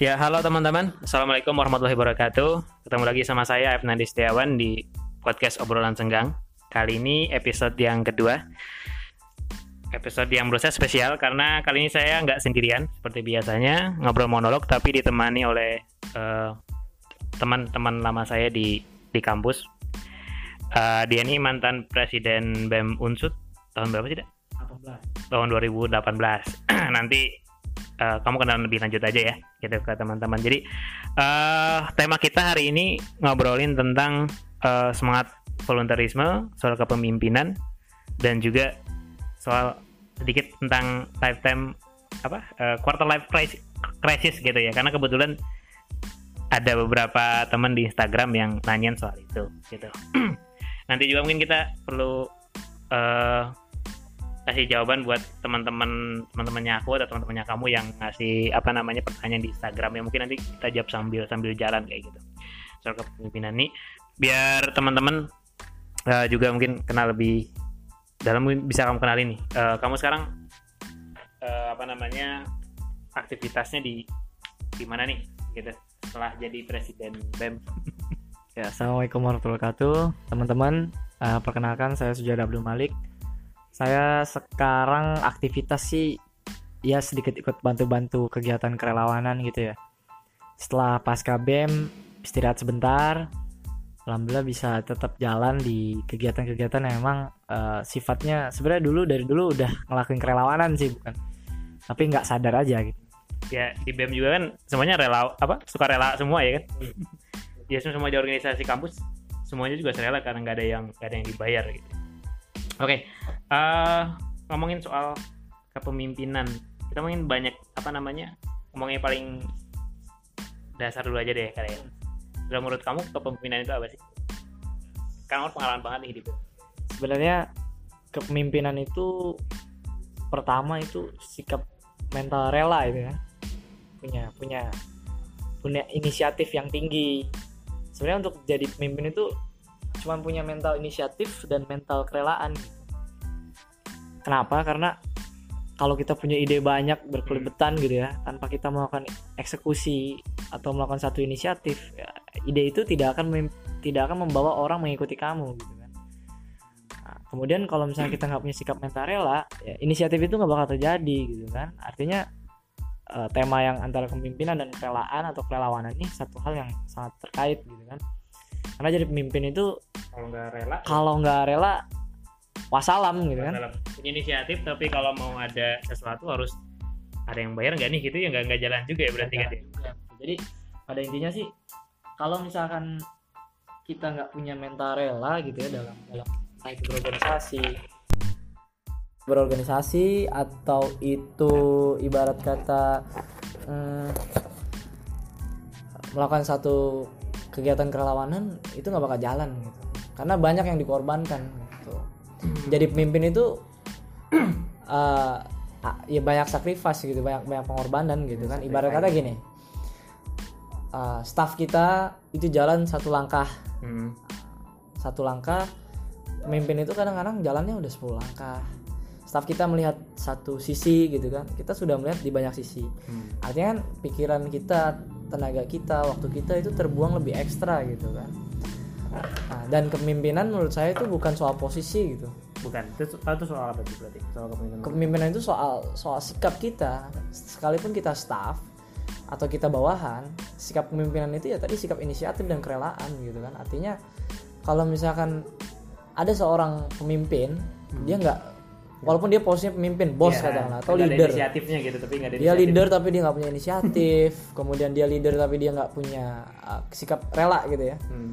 Ya, halo teman-teman. Assalamualaikum warahmatullahi wabarakatuh. Ketemu lagi sama saya, Nandi Setiawan, di podcast Obrolan Senggang. Kali ini episode yang kedua. Episode yang menurut saya spesial karena kali ini saya nggak sendirian seperti biasanya ngobrol monolog, tapi ditemani oleh eh, teman-teman lama saya di di kampus. Eh, dia ini mantan presiden BEM Unsut tahun berapa sih, Dak? tahun 2018. Nanti eh, kamu kenal lebih lanjut aja ya, gitu ke teman-teman. Jadi eh tema kita hari ini ngobrolin tentang eh, semangat volunteerisme, soal kepemimpinan, dan juga soal sedikit tentang lifetime apa eh, quarter life crisis, crisis gitu ya. Karena kebetulan ada beberapa teman di Instagram yang nanyain soal itu, gitu. Nanti juga mungkin kita perlu eh kasih jawaban buat teman-teman teman-temannya aku atau teman-temannya kamu yang ngasih apa namanya pertanyaan di Instagram ya. Mungkin nanti kita jawab sambil sambil jalan kayak gitu. Soal kepemimpinan nih. Biar teman-teman eh, juga mungkin kenal lebih dalam bisa kamu kenalin nih. Eh, kamu sekarang eh, apa namanya aktivitasnya di di mana nih? Gitu. Setelah jadi presiden BEM. Ya, Assalamualaikum warahmatullahi wabarakatuh, teman-teman. Eh, perkenalkan, saya Sujada Abdul Malik. Saya sekarang aktivitas sih ya sedikit ikut bantu-bantu kegiatan kerelawanan gitu ya. Setelah pasca BEM istirahat sebentar, alhamdulillah bisa tetap jalan di kegiatan-kegiatan yang memang eh, sifatnya sebenarnya dulu dari dulu udah ngelakuin kerelawanan sih bukan, tapi nggak sadar aja gitu. ya di BEM juga kan semuanya rela apa suka rela semua ya kan? Ya semua di organisasi kampus semuanya juga serela karena nggak ada yang nggak ada yang dibayar gitu oke eh, ngomongin soal kepemimpinan. Kita mungkin banyak apa namanya ngomongnya paling dasar dulu aja deh kalian. Kalau menurut kamu kepemimpinan itu apa sih? Kan kamu pengalaman banget nih hidup. Sebenarnya kepemimpinan itu pertama itu sikap mental rela itu ya. Punya punya punya inisiatif yang tinggi. Sebenarnya untuk jadi pemimpin itu cuma punya mental inisiatif dan mental kerelaan. Kenapa? Karena kalau kita punya ide banyak berkelibetan gitu ya tanpa kita melakukan eksekusi atau melakukan satu inisiatif ya, ide itu tidak akan tidak akan membawa orang mengikuti kamu gitu kan. Nah, kemudian kalau misalnya kita nggak punya sikap mental rela ya, inisiatif itu nggak bakal terjadi gitu kan. Artinya eh, tema yang antara kepemimpinan dan kerelaan atau kerelawanan ini satu hal yang sangat terkait gitu kan karena jadi pemimpin itu kalau nggak rela kalau nggak rela wasalam gitu kan. Punya inisiatif tapi kalau mau ada sesuatu harus ada yang bayar nggak nih? Gitu ya nggak nggak jalan juga ya berarti kan ya? jadi pada intinya sih kalau misalkan kita nggak punya mental rela gitu ya dalam dalam baik berorganisasi berorganisasi atau itu ibarat kata hmm, melakukan satu kegiatan kerelawanan itu nggak bakal jalan gitu. Karena banyak yang dikorbankan gitu. Jadi pemimpin itu ah, ya banyak sacrifice gitu banyak banyak pengorbanan gitu kan. Ibarat kata gini eh, staff kita itu jalan satu langkah. Hmm. satu langkah pemimpin itu kadang-kadang jalannya udah 10 langkah. Staff kita melihat satu sisi gitu kan. Kita sudah melihat di banyak sisi. Hmm. artinya kan pikiran kita tenaga kita waktu kita itu terbuang lebih ekstra gitu kan. Nah, dan kepemimpinan menurut saya itu bukan soal posisi gitu. Bukan itu, itu soal apa sih berarti? Soal kepemimpinan kepemimpinan itu soal soal sikap kita. Sekalipun kita staff atau kita bawahan sikap kepemimpinan itu ya tadi sikap inisiatif dan kerelaan gitu kan. Artinya kalau misalkan ada seorang pemimpin dia nggak walaupun dia posisinya pemimpin bos Ya, katakanlah atau nggak ada leader inisiatifnya gitu tapi nggak ada dia inisiatif. leader tapi dia nggak punya inisiatif kemudian dia leader tapi dia nggak punya uh, sikap rela gitu ya Hmm.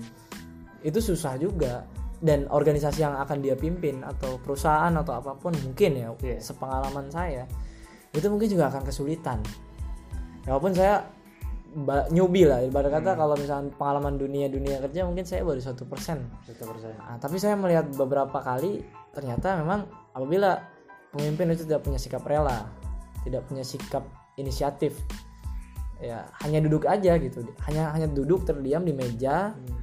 itu susah juga dan organisasi yang akan dia pimpin atau perusahaan atau apa pun mungkin ya Iya. sepengalaman saya itu mungkin juga akan kesulitan ya walaupun saya newbie lah ibarat kata Hmm. kalau misalnya pengalaman dunia dunia kerja mungkin saya baru satu persen Satu persen. Nah, tapi saya melihat beberapa kali ternyata memang apabila pemimpin itu tidak punya sikap rela tidak punya sikap inisiatif ya hanya duduk aja gitu hanya hanya duduk terdiam di meja Hmm.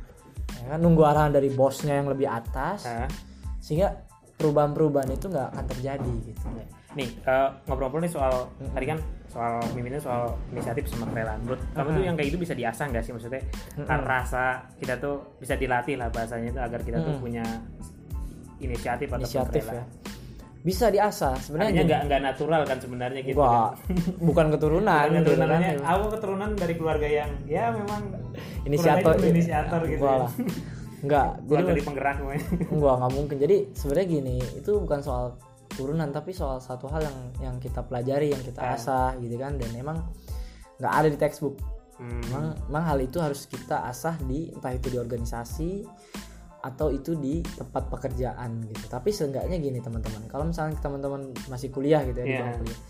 ya kan nunggu arahan dari bosnya yang lebih atas Hah? sehingga perubahan-perubahan itu nggak akan terjadi gitu. Nih eh, ngobrol-ngobrol nih soal tadi kan soal miminnya soal inisiatif sama kerelaan. Menurut kamu tuh yang kayak itu bisa diasah nggak sih maksudnya? Kan rasa kita tuh bisa dilatih lah bahasanya itu agar kita tuh punya inisiatif atau inisiatif ya bisa diasah sebenarnya nggak nggak natural kan sebenarnya gitu. Wah, kan. bukan keturunan Bukan gitu kan. keturunannya, aku keturunan dari keluarga yang ya memang inisiator inisiator gitu Gua ya. lah. enggak jadi Keluarga dari penggerak pokoknya. enggak nggak mungkin jadi sebenarnya gini itu bukan soal turunan tapi soal satu hal yang yang kita pelajari yang kita Ah. asah gitu kan dan emang nggak ada di textbook Hmm. memang, memang hal itu harus kita asah di entah itu di organisasi atau itu di tempat pekerjaan gitu. Tapi seenggaknya gini teman-teman. Kalau misalnya teman-teman masih kuliah gitu ya di Iya. bangku kuliah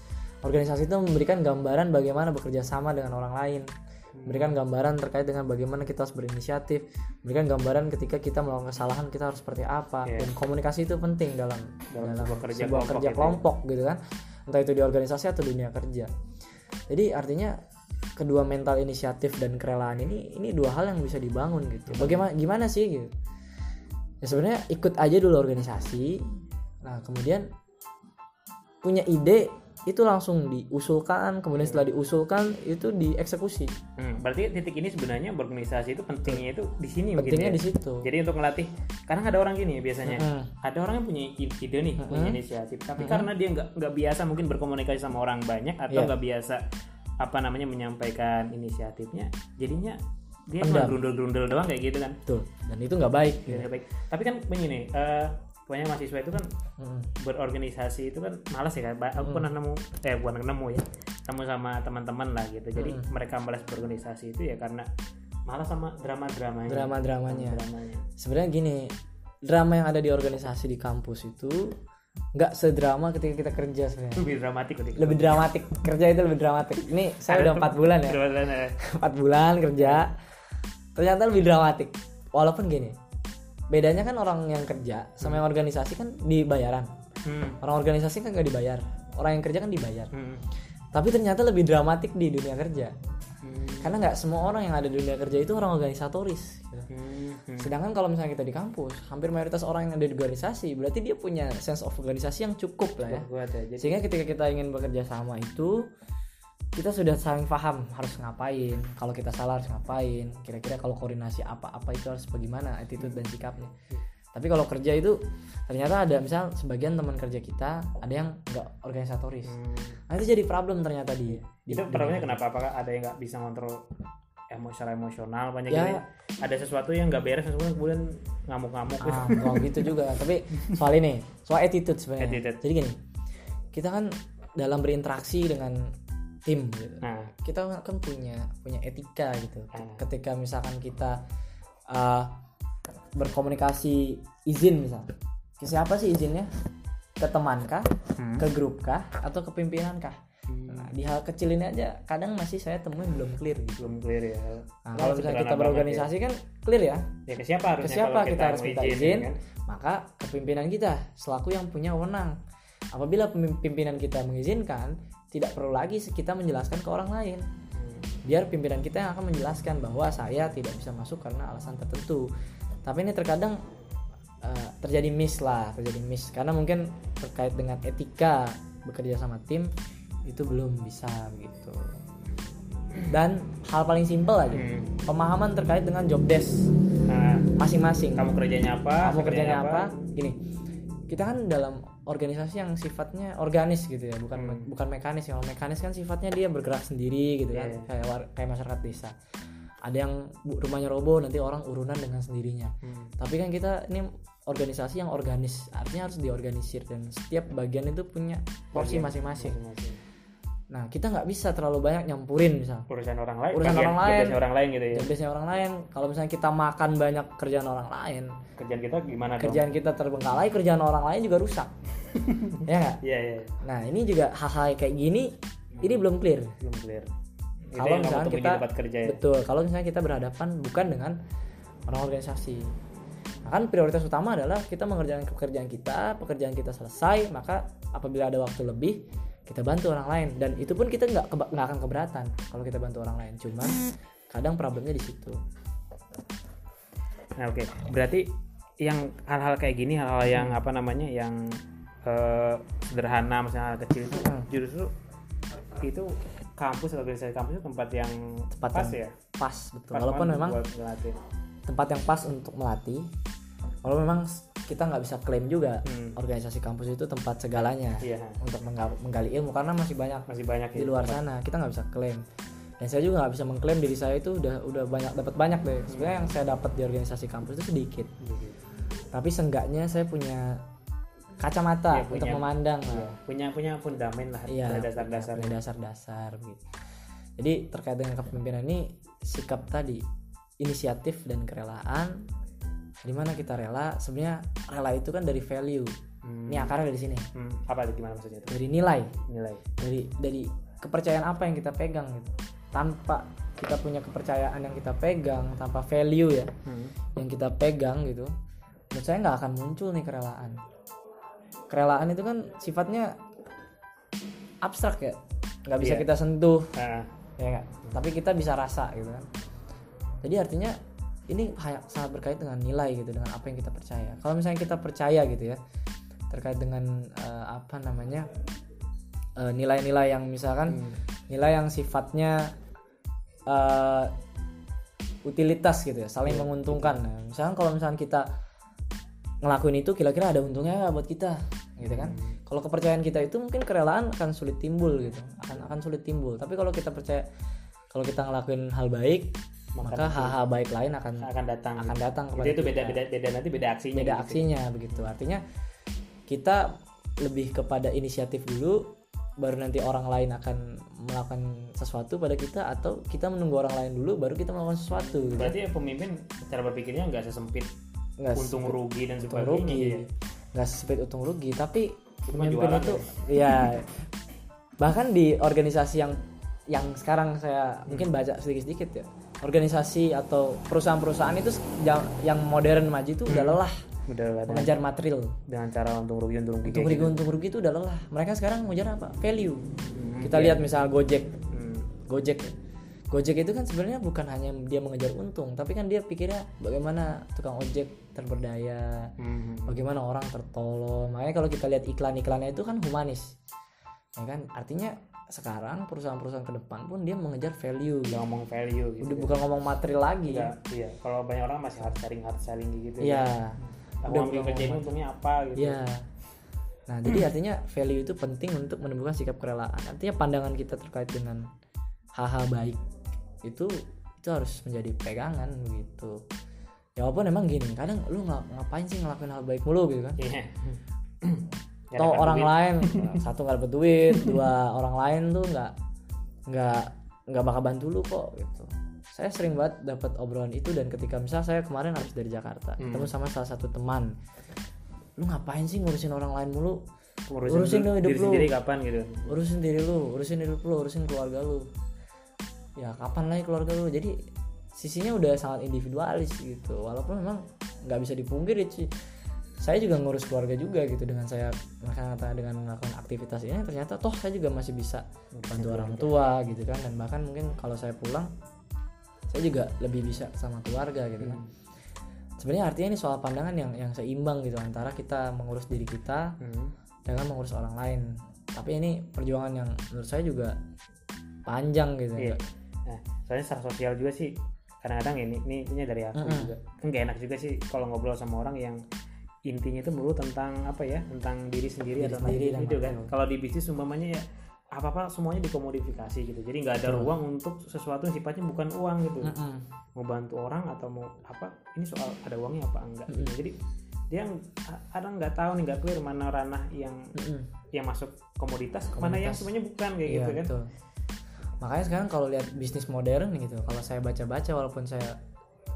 organisasi itu memberikan gambaran bagaimana bekerja sama dengan orang lain. Memberikan gambaran terkait dengan bagaimana kita harus berinisiatif. Memberikan gambaran ketika kita melakukan kesalahan kita harus seperti apa. Iya. dan komunikasi itu penting dalam Dalam dalam sebuah kerja sebuah kelompok kerja gitu ya. kelompok gitu kan. Entah itu di organisasi atau dunia kerja. Jadi artinya kedua mental inisiatif dan kerelaan ini ini dua hal yang bisa dibangun gitu. Bagaimana gimana sih gitu ya sebenarnya ikut aja dulu organisasi. Nah kemudian punya ide itu langsung diusulkan kemudian setelah diusulkan itu dieksekusi. Hmm, berarti titik ini sebenarnya berorganisasi itu pentingnya itu di sini pentingnya ya. di situ. Jadi untuk melatih, kadang ada orang gini biasanya, Mm. ada orang yang punya ide nih, punya inisiatif, tapi karena dia nggak nggak biasa mungkin berkomunikasi sama orang banyak atau Iya. nggak biasa apa namanya menyampaikan inisiatifnya, jadinya dia cuma grundel-grundel doang kayak gitu kan. betul dan itu nggak baik gitu. Nggak baik. Tapi kan begini, eh pokoknya mahasiswa itu kan Mm. berorganisasi itu kan malas ya kan. Aku pernah nemu, eh bukan nemu ya, temu sama teman-teman lah gitu. Jadi mereka malas berorganisasi itu ya karena malas sama drama-dramanya. drama dramanya dramanya. sebenarnya gini drama yang ada di organisasi di kampus itu nggak sedrama ketika kita kerja sebenarnya lebih dramatik ketika lebih dramatik kerja itu lebih dramatik ini saya udah empat bulan ya empat bulan kerja ternyata lebih dramatik walaupun gini bedanya kan orang yang kerja sama yang organisasi kan dibayaran hmm. orang organisasi kan nggak dibayar orang yang kerja kan dibayar Hmm. tapi ternyata lebih dramatik di dunia kerja Hmm. karena nggak semua orang yang ada di dunia kerja itu orang organisatoris gitu. Hmm. Hmm. Sedangkan kalau misalnya kita di kampus, hampir mayoritas orang yang ada di organisasi, berarti dia punya sense of organisasi yang cukup lah ya. Kuat ya. Jadi Sehingga ketika kita ingin bekerja sama itu, kita sudah saling paham harus ngapain, kalau kita salah harus ngapain, kira-kira kalau koordinasi apa-apa itu harus bagaimana attitude dan sikapnya. Tapi kalau kerja itu ternyata ada misal sebagian teman kerja kita ada yang nggak organisatoris. hmm. Nah itu jadi problem ternyata di, di itu problemnya kenapa? Apakah ada yang nggak bisa ngontrol emo secara emosional banyak Ya. gitu ada sesuatu yang nggak beres sesuatu kemudian ngamuk-ngamuk gitu. ah nggak gitu juga tapi soal ini soal attitude sebenarnya Attitude. jadi gini kita kan dalam berinteraksi dengan tim gitu. Nah. Kita kan punya punya etika gitu. Ah. ketika misalkan kita uh, berkomunikasi izin misal ke siapa sih izinnya? Ke teman kah? Hmm. ke grup kah? Atau ke pimpinan kah? Hmm. nah, di hal kecil ini aja kadang masih saya temuin belum clear gitu. Belum clear ya. Nah, Nah, kalau misalnya kita berorganisasi kan clear ya. Ya. ya ke siapa ke harusnya siapa kalau kita, harus minta izin, izin? kan? maka ke pimpinan kita selaku yang punya wewenang. Apabila pimpinan kita mengizinkan tidak perlu lagi kita menjelaskan ke orang lain. Biar pimpinan kita yang akan menjelaskan bahwa saya tidak bisa masuk karena alasan tertentu. Tapi ini terkadang eh, terjadi miss lah terjadi miss. Karena mungkin terkait dengan etika bekerja sama tim itu belum bisa gitu dan hal paling simpel aja Hmm. pemahaman terkait dengan job desk nah masing-masing. kamu kerjanya apa kamu saya kerjanya apa? Gini kita kan dalam organisasi yang sifatnya organis gitu ya bukan Hmm. bukan mekanis kalau mekanis kan sifatnya dia bergerak sendiri gitu kan Iya, iya. kayak war- kayak masyarakat desa ada yang rumahnya roboh nanti orang urunan dengan sendirinya Hmm. tapi kan kita ini organisasi yang organis artinya harus diorganisir dan setiap bagian itu punya porsi Masing-masing. Nah kita nggak bisa terlalu banyak nyampurin misal. Urusan orang lain Urusan bagian- orang lain. orang lain gitu ya. Biasanya orang lain. Kalau misalnya kita makan banyak kerjaan orang lain kerjaan kita gimana dong? kerjaan kita terbengkalai kerjaan orang lain juga rusak. Ya nggak? Iya iya. Nah ini juga hal-hal kayak gini ini belum clear. Belum clear. Kalau misalnya kita- kerja ya? betul. Kalau misalnya kita berhadapan bukan dengan orang organisasi. Nah, kan prioritas utama adalah kita mengerjakan pekerjaan kita pekerjaan kita selesai maka apabila ada waktu lebih kita bantu orang lain. Dan itu pun kita nggak nggak akan keberatan kalau kita bantu orang lain. Cuman kadang problemnya di situ. Nah oke, berarti yang hal-hal kayak gini hal-hal yang Hmm. apa namanya yang eh, sederhana misalnya hal kecil itu Hmm. justru itu kampus atau organisasi kampus itu tempat yang Tempat pas yang ya? pas betul. Pas walaupun memang tempat yang pas untuk melatih walaupun memang kita nggak bisa klaim juga Hmm. organisasi kampus itu tempat segalanya iya. untuk mengga- menggali ilmu karena masih banyak masih banyak di ya luar sana kita nggak bisa klaim. Dan saya juga nggak bisa mengklaim diri saya itu udah udah banyak dapat banyak deh. Sebenarnya yang saya dapat di organisasi kampus itu sedikit. Tapi seenggaknya saya punya kacamata Iya, punya- untuk memandang lah. punya punya fundament lah punya dasar-dasar. punya dasar-dasar begitu jadi terkait dengan kepemimpinan ini sikap tadi inisiatif dan kerelaan di mana kita rela sebenarnya rela itu kan dari value. Hmm. ini akarnya dari sini. Hmm, apa itu? Gimana maksudnya itu? Dari nilai. Nilai. Dari dari kepercayaan apa yang kita pegang gitu. Tanpa kita punya kepercayaan yang kita pegang tanpa value ya Hmm. yang kita pegang gitu menurut saya nggak akan muncul nih kerelaan. Kerelaan itu kan sifatnya abstrak ya. Nggak bisa Iya. kita sentuh. Nah, ya tapi kita bisa rasa gitu kan. Jadi artinya ini sangat berkait dengan nilai gitu dengan apa yang kita percaya. Kalau misalnya kita percaya gitu ya terkait dengan eh, apa namanya eh, nilai-nilai yang misalkan hmm. nilai yang sifatnya eh, utilitas gitu ya saling Iya, menguntungkan. Nah, misalkan kalau misalkan kita ngelakuin itu kira-kira ada untungnya nggak buat kita? Gitu kan? Hmm. kalau kepercayaan kita itu mungkin kerelaan akan sulit timbul gitu akan akan sulit timbul. Tapi kalau kita percaya kalau kita ngelakuin hal baik maka hal-hal baik lain akan akan datang. akan datang kepada itu beda beda beda nanti beda aksinya beda gitu. aksinya begitu. Artinya kita lebih kepada inisiatif dulu baru nanti orang lain akan melakukan sesuatu pada kita atau kita menunggu orang lain dulu baru kita melakukan sesuatu gitu. berarti ya pemimpin cara berpikirnya nggak sesempit nggak untung rugi dan untung sebagainya rugi. ya. nggak sesempit untung rugi tapi Itu mah pemimpin itu ya. Bahkan di organisasi yang yang sekarang saya mungkin baca sedikit-sedikit ya organisasi atau perusahaan-perusahaan itu yang modern maju itu udah lelah udah lah dengan, mengejar material. dengan cara untung rugi untung rugi untung rugi gitu. untung rugi itu udah lelah. Mereka sekarang mengejar apa? Value. Hmm, kita iya. lihat misal Gojek. Hmm, Gojek. Gojek itu kan sebenarnya bukan hanya dia mengejar untung tapi kan dia pikirnya bagaimana tukang ojek terberdaya hmm, bagaimana orang tertolong. Makanya kalau kita lihat iklan-iklannya itu kan humanis. Ya kan? Artinya sekarang perusahaan-perusahaan ke depan pun dia mengejar value. Udah ngomong value gitu udah bukan ngomong material lagi. Nggak, iya. Kalau banyak orang masih hard selling hard selling gitu iya. aku Udah ambil kerja ini untungnya apa gitu. Iya. Nah jadi artinya value itu penting untuk menumbuhkan sikap kerelaan. Artinya pandangan kita terkait dengan hal-hal baik itu itu harus menjadi pegangan begitu ya walaupun emang gini kadang lu nggak ngapain sih ngelakuin hal baik mulu gitu kan? Iya. Nggak atau dapat orang duit. lain. Satu nggak dapet duit dua orang lain tuh nggak nggak nggak bakal bantu lu kok gitu. Saya sering banget dapat obrolan itu dan ketika misal saya kemarin habis dari Jakarta Hmm. ketemu sama salah satu teman. Lu ngapain sih ngurusin orang lain mulu? Ngurusin, urusin dong hidup diri lu. sendiri kapan gitu? Urusin diri lu urusin hidup lu urusin keluarga lu. Ya kapan lagi keluarga lu? Jadi sisinya udah sangat individualis gitu. Walaupun memang nggak bisa dipungkiri sih saya juga ngurus keluarga juga gitu dengan saya ternyata dengan melakukan aktivitas ini ternyata toh saya juga masih bisa bantu orang tua gitu kan. Dan bahkan mungkin kalau saya pulang saya juga lebih bisa sama keluarga gitu kan. Sebenarnya artinya ini soal pandangan yang yang seimbang gitu antara kita mengurus diri kita Hmm. dengan mengurus orang lain. Tapi ini perjuangan yang menurut saya juga panjang gitu. Iya. Nah, soalnya secara sosial juga sih kadang-kadang ini ini ini dari aku Mm-mm. juga. Kan gak enak juga sih kalau ngobrol sama orang yang intinya itu melulu tentang apa ya tentang diri sendiri Diri atau sendiri dan itu kan kalau di bisnis umpamanya ya apa apa semuanya dikomodifikasi gitu jadi nggak ada Betul. ruang untuk sesuatu yang sifatnya bukan uang gitu Mm-mm. mau bantu orang atau mau apa ini soal ada uangnya apa enggak gitu. Mm-mm. jadi dia kadang nggak tahu nih nggak clear mana ranah yang Mm-mm. yang masuk komoditas, mana yang Komoditas. semuanya bukan kayak Iya gitu kan betul. Makanya sekarang kalau lihat bisnis modern gitu, kalau saya baca-baca walaupun saya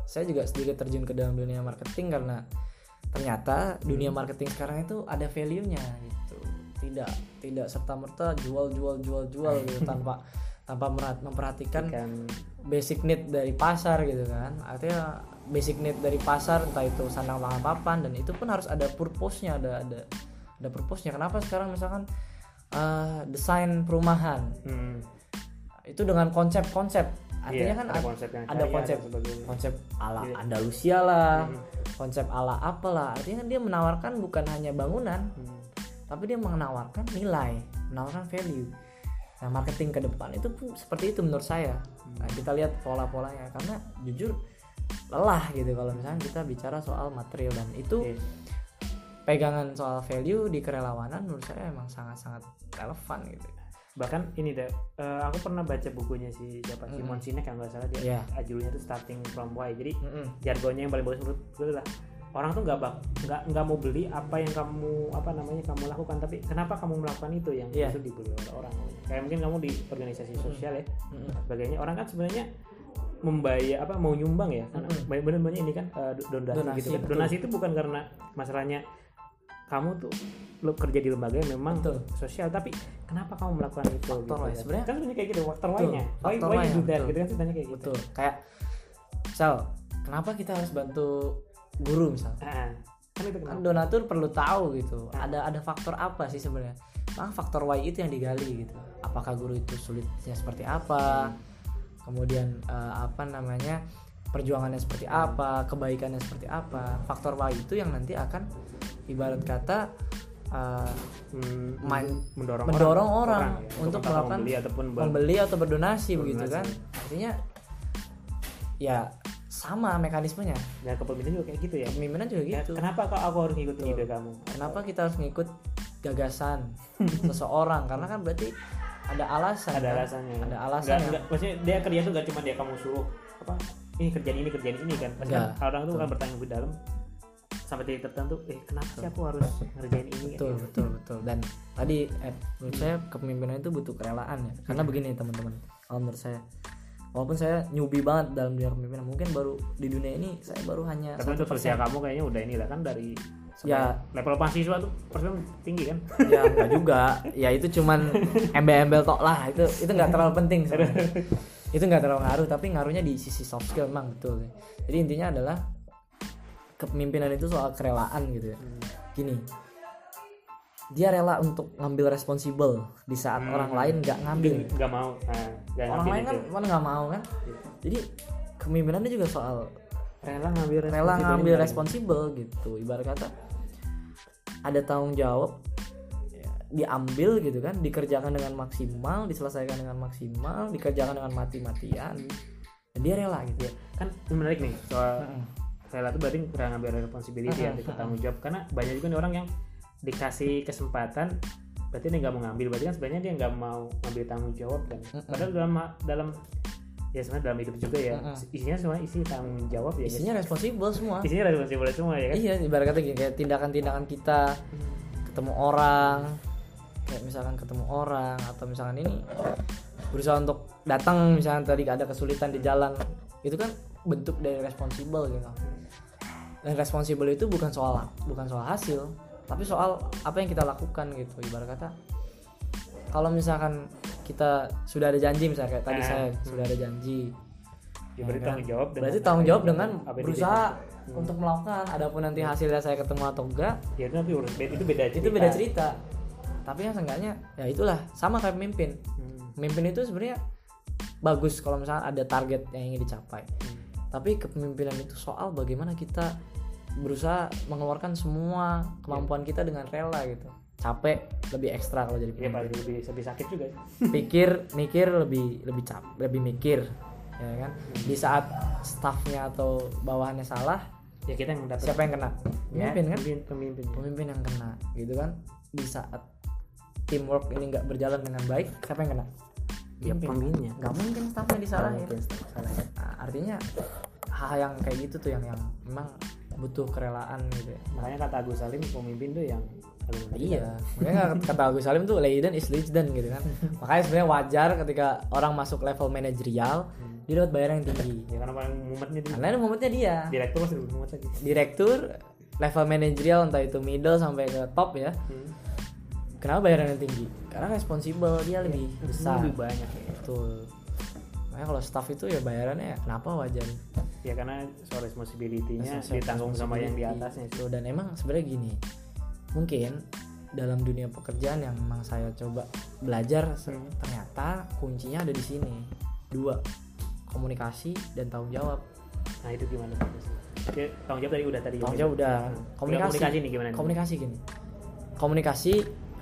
saya juga sedikit terjun ke dalam dunia marketing karena ternyata dunia marketing sekarang itu ada value-nya gitu. Tidak tidak serta merta jual jual jual jual gitu tanpa tanpa merat- memperhatikan kan basic need dari pasar gitu kan. Artinya basic need dari pasar entah itu sandang pangan papan dan itu pun harus ada purpose-nya, ada ada ada purpose-nya. Kenapa sekarang misalkan eh, desain perumahan hmm, itu dengan konsep-konsep artinya iya, kan ada ad- konsep yang ada konsep konsep ala Iya. Andalusia lah Hmm. Konsep ala apalah artinya kan dia menawarkan bukan hanya bangunan Hmm. tapi dia menawarkan nilai menawarkan value nah marketing ke depan itu pun seperti itu menurut saya nah, kita lihat pola-polanya karena jujur lelah gitu kalau misalnya kita bicara soal material dan itu Iya. pegangan soal value di kerelawanan menurut saya emang sangat-sangat relevan gitu bahkan ini deh eh, aku pernah baca bukunya si siapa? Mm-mm. Simon Sinek yang nggak salah dia. Iya. ah, judulnya tuh starting from why. Jadi Mm-mm. jargonnya yang paling bagus menurut gue adalah orang tuh nggak nggak nggak mau beli apa yang kamu apa namanya kamu lakukan. Tapi kenapa kamu melakukan itu yang Iya. itu dibeli oleh orang? Kayak mungkin kamu di organisasi sosial ya Mm-mm. sebagainya. Orang kan sebenarnya membayar apa mau nyumbang ya. Banyak bener banyak ini kan eh, donasi, Donasi, gitu kan. Donasi itu bukan karena masalahnya kamu tuh lo kerja di lembaga yang memang Betul. sosial tapi kenapa kamu melakukan itu Faktor gitu why. kan? Sebenarnya- kan sebenarnya kayak gitu faktor Betul. why-nya why, why you why-nya, do that betul. gitu kan sebenarnya kayak gitu betul kayak misal kenapa kita harus bantu guru misal Ah, kan itu kan kenapa donatur perlu tahu gitu Ah. ada ada faktor apa sih sebenarnya Maka faktor why itu yang digali gitu apakah guru itu sulitnya seperti apa kemudian eh, apa namanya perjuangannya seperti apa kebaikannya seperti apa faktor why itu yang nanti akan ibarat kata Hmm, main- mendorong, mendorong orang, ya, untuk melakukan membeli ataupun ber- membeli atau berdonasi begitu Berdonasi. kan artinya ya sama mekanismenya. Dan kepemimpinan juga kayak gitu ya. Kepemimpinan juga Ya, gitu. kenapa kok aku harus Betul. ide kamu? Kenapa kita harus ngikut gagasan seseorang? Karena kan berarti ada alasan ada kan? alasannya. Ada alasan yang nggak- maksudnya dia kerja tuh gak cuma dia kamu suruh apa ini kerjaan ini kerjaan ini kan? Pasti orang tuh kan bertanya lebih dalam sampai titik tertentu eh kenapa sih aku harus ngerjain ini? Betul betul betul. Dan tadi eh, menurut saya kepemimpinan itu butuh kerelaan ya. Karena Hmm. begini teman-teman kalau menurut saya walaupun saya newbie banget dalam dunia kepemimpinan mungkin baru di dunia ini saya baru hanya tapi untuk 1%. usia kamu kayaknya udah ini lah kan dari Ya. level mahasiswa tuh persen tinggi kan? Ya enggak juga. Ya itu cuman embel-embel tok lah. Itu itu nggak terlalu penting sebenarnya. Itu nggak terlalu ngaruh tapi ngaruhnya di sisi soft skill memang betul. Jadi intinya adalah kepemimpinan itu soal kerelaan gitu ya. Gini dia rela untuk ngambil responsibel di saat Hmm. orang lain nggak ngambil. Nggak mau. Nah, orang lain kan itu. mana nggak mau kan? Jadi kepemimpinan itu juga soal rela ngambil rela ngambil responsibel gitu. Ibarat kata ada tanggung jawab ya, diambil gitu kan dikerjakan dengan maksimal diselesaikan dengan maksimal dikerjakan dengan mati-matian. Dan dia rela gitu ya. Kan menarik nih soal Heeh. Rela tuh berarti kurang ngambil responsibility ya Heeh, ikut tanggung jawab. Karena banyak juga nih orang yang dikasih kesempatan berarti dia nggak mau ngambil. Berarti kan sebenarnya dia nggak mau ngambil tanggung jawab kan. Padahal dalam dalam ya sebenarnya dalam hidup juga ya isinya semua isi tanggung jawab ya isinya responsibel semua. Isinya responsible semua ya kan? Iya ibarat kata kayak tindakan-tindakan kita ketemu orang kayak misalkan ketemu orang atau misalkan ini berusaha untuk datang misalkan tadi ada kesulitan di jalan itu kan bentuk dari responsibel gitu dan responsibel itu bukan soal bukan soal hasil tapi soal apa yang kita lakukan gitu ibarat kata kalau misalkan kita sudah ada janji misalnya kayak tadi Nah, saya hmm. sudah ada janji ya, berarti Ya kan? tanggung jawab dengan berarti tanggung jawab dengan berusaha diberikan. untuk melakukan adapun nanti hasilnya saya ketemu atau enggak ya itu nanti urus itu beda cerita itu beda cerita tapi yang seenggaknya ya itulah sama kayak pemimpin Hmm. pemimpin itu sebenarnya bagus kalau misalnya ada target yang ingin dicapai Hmm. Tapi kepemimpinan itu soal bagaimana kita berusaha mengeluarkan semua kemampuan kita dengan rela gitu. Capek lebih ekstra kalau jadi Iya pemimpin. paling lebih lebih sakit juga sih. pikir mikir lebih lebih cap lebih mikir ya kan? Hmm. di saat staffnya atau bawahannya salah ya kita yang dapat siapa yang kena? Ya, pemimpin kan? pemimpin, pemimpin. pemimpin yang kena gitu kan? Di saat teamwork ini nggak berjalan dengan baik siapa yang kena Ya, pemimpinnya. nggak mungkin staffnya disalahin. mungkin. Nah, artinya hal yang kayak gitu tuh yang yang memang butuh kerelaan gitu ya. Makanya kata Agus Salim pemimpin tuh yang iya. Makanya kata Agus Salim tuh leiden is legend gitu kan. Makanya sebenarnya wajar ketika orang masuk level manajerial Hmm. dia dapat bayaran yang tinggi. Ya karena paling mumetnya dia. Karena momentnya dia. Direktur masih lebih mumet lagi. Direktur level manajerial entah itu middle sampai ke top ya. Hmm. Kenapa bayaran yang tinggi? Karena responsibel dia lebih besar. lebih banyak ya. betul. Makanya kalau staff itu ya bayarannya ya kenapa wajar ya karena soal responsibility-nya Responsibility. ditanggung sama yang di atasnya sih. Tuh, dan emang sebenarnya gini mungkin dalam dunia pekerjaan yang memang saya coba belajar Hmm. ternyata kuncinya ada di sini. Dua komunikasi dan tanggung jawab. Nah itu gimana Oke, tanggung jawab tadi udah tadi. Tanggung jawab udah. Komunikasi, komunikasi. komunikasi nih gimana komunikasi gini. Komunikasi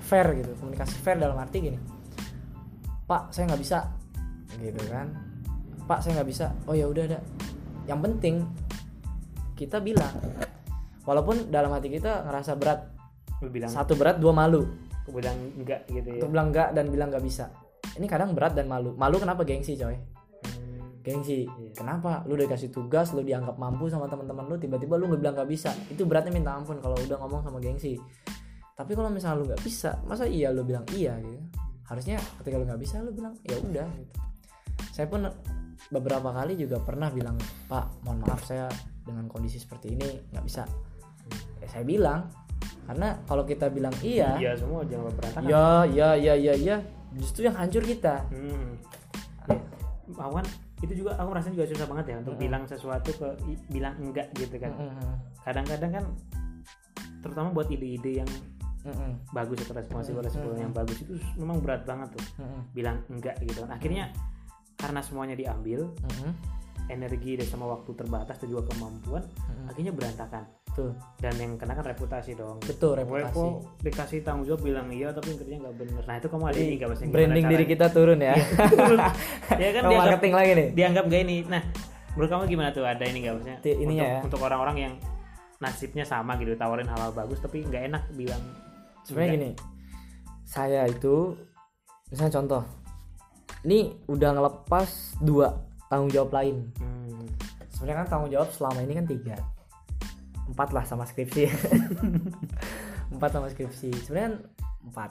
fair gitu komunikasi fair dalam arti gini pak saya nggak bisa. Gitu kan. Pak saya nggak bisa. Oh ya udah ada yang penting kita bilang walaupun dalam hati kita ngerasa berat bilang satu berat dua malu. Aku bilang enggak gitu ya. Untuk bilang enggak dan bilang nggak bisa. Ini kadang berat dan malu. Malu kenapa gengsi coy? Hmm, gengsi. Iya. kenapa? Lu udah dikasih tugas lu dianggap mampu sama teman-teman lu tiba-tiba lu nggak bilang nggak bisa. Itu beratnya minta ampun kalau udah ngomong sama gengsi tapi kalau misalnya lu nggak bisa masa iya lu bilang iya gitu? Harusnya ketika lu nggak bisa lu bilang ya udah gitu. Saya pun beberapa kali juga pernah bilang pak mohon maaf saya dengan kondisi seperti ini nggak bisa. Ya, saya bilang karena kalau kita bilang iya iya semua jangan berantakan. Ya ya ya ya ya justru yang hancur kita. Hmm. Awan itu juga aku merasa juga susah banget ya untuk bilang sesuatu ke bilang enggak gitu kan. Mm-mm. Kadang-kadang kan terutama buat ide-ide yang Mm-mm. bagus atau responsif responsif yang bagus itu memang berat banget tuh Mm-mm. bilang enggak gitu kan. Akhirnya karena semuanya diambil, Mm-mm. energi dan sama waktu terbatas dan juga kemampuan, Mm-mm. akhirnya berantakan. Tuh, Dan yang kena kan reputasi dong. betul reputasi. kok dikasih tanggung jawab bilang iya tapi kerjanya nggak bener. Nah itu kamu ada ini nggak maksudnya gimana Branding diri kita turun ya. ya kan dianggap, marketing lagi nih. dianggap gak ini. Nah menurut kamu gimana tuh ada ini nggak maksudnya? Ininya untuk, ya. untuk orang-orang yang nasibnya sama gitu tawarin hal-hal bagus tapi nggak enak bilang Sebenarnya enggak. gini, saya itu misalnya contoh, ini udah ngelepas dua tanggung jawab lain. Hmm. Sebenarnya kan tanggung jawab selama ini kan tiga, empat lah sama skripsi. empat sama skripsi. Sebenarnya empat.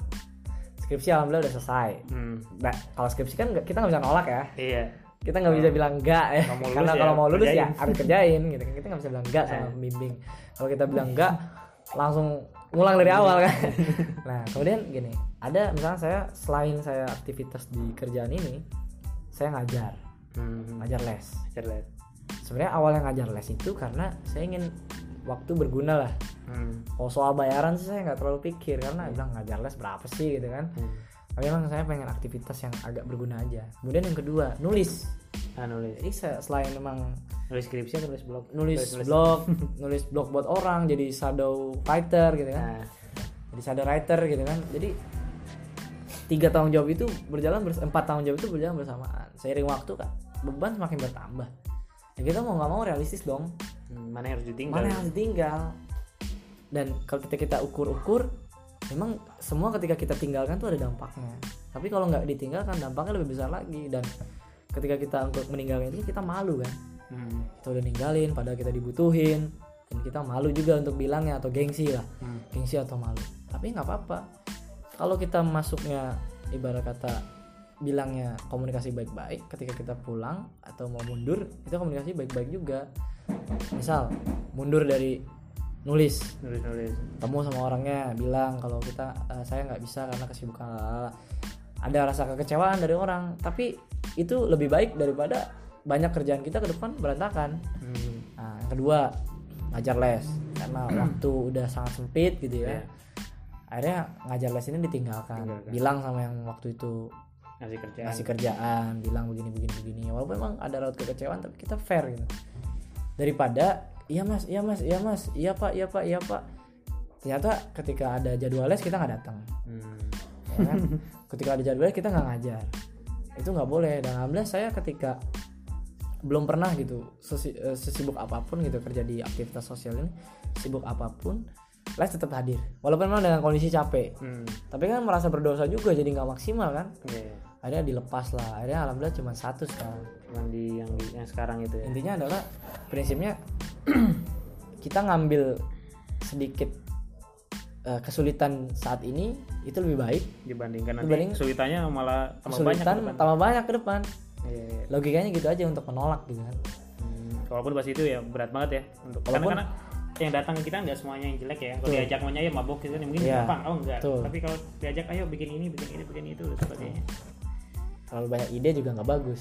Skripsi alhamdulillah udah selesai. Hmm. Nah, kalau skripsi kan kita nggak bisa nolak ya. Iya. kita nggak bisa bilang enggak ya karena ya, kalau mau lulus ya kerjain. harus kerjain gitu kan kita nggak bisa bilang enggak sama Eh. pembimbing kalau kita bilang enggak langsung ngulang dari awal kan nah kemudian gini ada misalnya saya selain saya aktivitas di kerjaan ini saya ngajar Hmm. ngajar les Cerdas. sebenarnya awalnya ngajar les itu karena saya ingin waktu berguna lah Hmm. kalau soal bayaran sih saya nggak terlalu pikir karena bilang ngajar les berapa sih gitu kan Hmm. Tapi memang saya pengen aktivitas yang agak berguna aja. Kemudian yang kedua nulis. Ah, nulis. jadi saya selain memang Nulis skripsi atau nulis blog? nulis blog nulis blog buat orang jadi shadow writer gitu kan. Nah, jadi shadow writer gitu kan. Jadi tiga tanggung jawab itu berjalan bers empat tanggung jawab itu berjalan bersamaan. Seiring waktu kak beban semakin bertambah. Ya kita mau nggak mau realistis dong. Hmm, mana yang harus ditinggal? mana yang harus ditinggal? Dan kalau kita kita ukur-ukur memang semua ketika kita tinggalkan tuh ada dampaknya. Tapi kalau nggak ditinggalkan dampaknya lebih besar lagi. Dan ketika kita untuk meninggalkan itu kita malu kan. Hmm. kita udah ninggalin padahal kita dibutuhin. Dan kita malu juga untuk bilangnya atau gengsi lah. Hmm. gengsi atau malu. Tapi nggak apa-apa. Kalau kita masuknya ibarat kata bilangnya komunikasi baik-baik ketika kita pulang atau mau mundur itu komunikasi baik-baik juga. Misal mundur dari nulis Nulis nulis. ketemu sama orangnya bilang kalau kita "Eh, saya nggak bisa karena kesibukan lalala." ada rasa kekecewaan dari orang tapi itu lebih baik daripada banyak kerjaan kita ke depan berantakan Hmm. nah yang kedua ngajar les karena waktu udah sangat sempit gitu ya akhirnya ngajar les ini ditinggalkan Tinggalkan. bilang sama yang waktu itu Ngasih kerjaan. ngasih kerjaan bilang begini begini begini walaupun memang ada raut kekecewaan tapi kita fair gitu daripada iya mas. Iya mas. Iya mas. Iya pak. Iya pak. Iya pak. Ternyata ketika ada jadwal les kita nggak datang. Hmm. ya kan? ketika ada jadwal les kita nggak ngajar. Itu nggak boleh. Dan alhamdulillah saya ketika belum pernah gitu sesi- eh, sesibuk apa pun gitu kerja di aktivitas sosial ini sibuk apa pun les tetap hadir. Walaupun memang dengan kondisi capek. Hmm. tapi kan merasa berdosa juga jadi nggak maksimal kan? Iya. akhirnya dilepas lah. Akhirnya alhamdulillah cuma satu sekarang. Cuman di yang di- yang sekarang itu ya. intinya adalah prinsipnya kita ngambil sedikit eh, kesulitan saat ini itu lebih baik Dibandingkan nanti Dibanding- kesulitannya malah tambah banyak. kesulitan ke depan. tambah banyak ke depan Iya, iya. logikanya gitu aja untuk menolak gitu kan Hmm, walaupun pas itu ya berat banget ya untuk karena, Walaupun- karena yang datang ke kita nggak semuanya yang jelek ya kalau diajak maunya ya mabok gitu kan mungkin Iya. gampang oh enggak Betul. tapi kalau diajak ayo bikin ini bikin ini bikin itu dan sebagainya terlalu banyak ide juga nggak bagus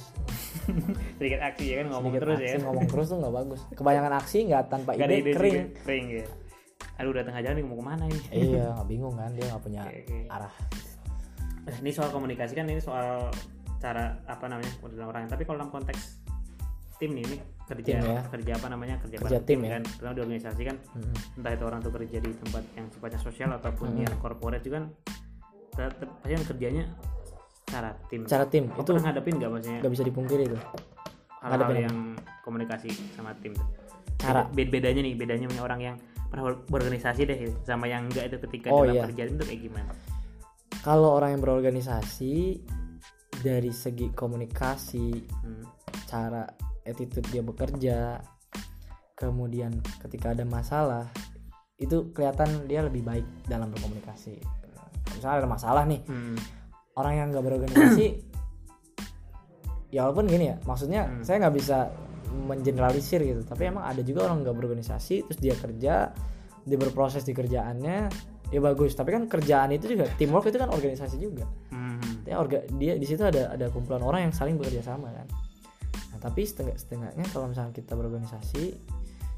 sedikit aksi ya kan ngomong Sedikit terus aksi, ya ngomong terus tuh nggak bagus kebanyakan aksi nggak tanpa ada ide, ide kering juga, kering ya aduh udah tengah jalan nih mau ke mana ini iya nggak bingung kan dia nggak punya Oke, oke. arah ini soal komunikasi kan ini soal cara apa namanya dalam orang tapi kalau dalam konteks tim nih ini kerja Tim ya. kerja apa namanya kerja, Kerja bareng tim ya. kan terutama di organisasi kan Mm-mm. entah itu orang tuh kerja di tempat yang sifatnya sosial ataupun Hmm. yang corporate juga kan tetap pasti kan kerjanya secara tim cara tim itu ngadepin nggak maksudnya nggak bisa dipungkiri itu hal-hal ngadepin yang komunikasi sama tim tuh? Cara. Beda- bedanya nih bedanya punya orang yang pernah ber- berorganisasi deh sama yang enggak itu ketika Oh, dalam iya. kerjaan itu kayak gimana kalau orang yang berorganisasi dari segi komunikasi Hmm. cara attitude dia bekerja kemudian ketika ada masalah itu kelihatan dia lebih baik dalam berkomunikasi misalnya ada masalah nih Hmm. Orang yang nggak berorganisasi ya walaupun gini ya maksudnya Hmm. saya nggak bisa mengeneralisir gitu tapi emang ada juga orang nggak berorganisasi terus dia kerja dia berproses di kerjaannya dia bagus tapi kan kerjaan itu juga teamwork itu kan organisasi juga Hmm. Artinya orga, dia di situ ada ada kumpulan orang yang saling bekerja sama kan nah, tapi setengah setengahnya kalau misalnya kita berorganisasi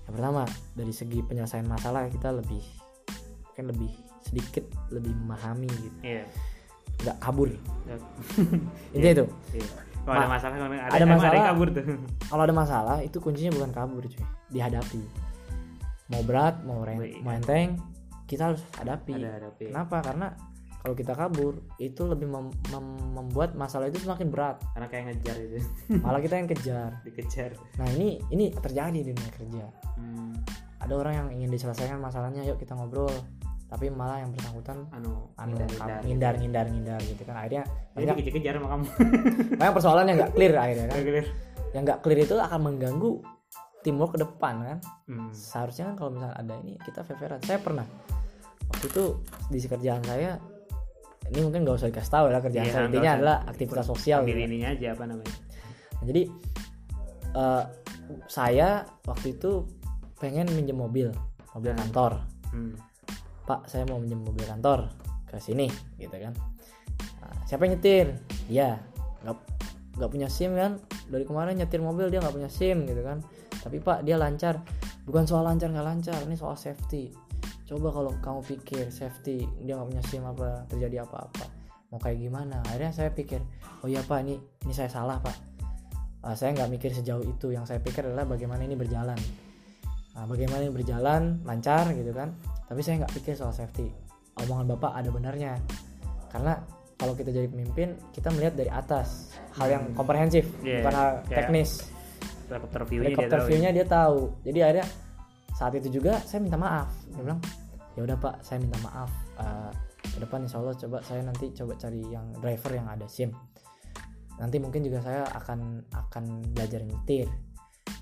yang pertama dari segi penyelesaian masalah kita lebih kan lebih sedikit lebih memahami gitu Iya. Nggak kabur Ya. intinya itu Iya. Kalau ada Ma- masalah kalau ada, ada masalah. yang kabur tuh. kalau ada masalah itu kuncinya bukan kabur cuy dihadapi mau berat mau ren- Wih. mau enteng kita harus hadapi Ada hadapi. kenapa karena kalau kita kabur itu lebih mem- mem- membuat masalah itu semakin berat Karena kayak ngejar itu, malah kita yang kejar dikejar. nah ini ini terjadi di dunia kerja Hmm. ada orang yang ingin diselesaikan masalahnya yuk kita ngobrol tapi malah yang bersangkutan Anu, anu hindar-hindar. ngindar ngindar ngindar gitu kan akhirnya Jadi banyak, dikejar-kejar sama kamu. banyak persoalan yang nggak clear akhirnya kan Clear. yang nggak clear itu akan mengganggu teamwork ke depan kan Hmm. seharusnya kan kalau misalnya ada ini kita fair saya pernah waktu itu di kerjaan saya ini mungkin nggak usah dikasih tahu lah kerjaan Iya, saya intinya adalah aktivitas sosial gitu. ininya aja apa namanya? Nah, jadi eh, saya waktu itu pengen minjem mobil mobil Hmm. kantor Hmm. Pak saya mau minjem mobil kantor ke sini gitu kan. Nah, siapa yang nyetir? Dia. Nggak nggak punya sim kan? Dari kemarin nyetir mobil dia nggak punya sim gitu kan. Tapi pak dia lancar. Bukan soal lancar nggak lancar ini soal safety. Coba kalau kamu pikir safety dia nggak punya sim apa terjadi apa-apa mau kayak gimana? Akhirnya saya pikir oh iya pak ini ini saya salah pak. Ah, saya nggak mikir sejauh itu. Yang saya pikir adalah bagaimana ini berjalan. Nah, bagaimana ini berjalan lancar gitu kan tapi saya nggak pikir soal safety. Omongan bapak ada benarnya. Karena kalau kita jadi pemimpin kita melihat dari atas. Hal yang komprehensif Iya, bukan hal teknis. Helikopter view-nya dia helikopter tahu ya. view-nya dia tahu. Jadi akhirnya saat itu juga saya minta maaf. Dia bilang ya udah pak saya minta maaf. Eh, ke depan insya Allah coba saya nanti coba cari yang driver yang ada sim. Nanti mungkin juga saya akan akan belajar nyetir.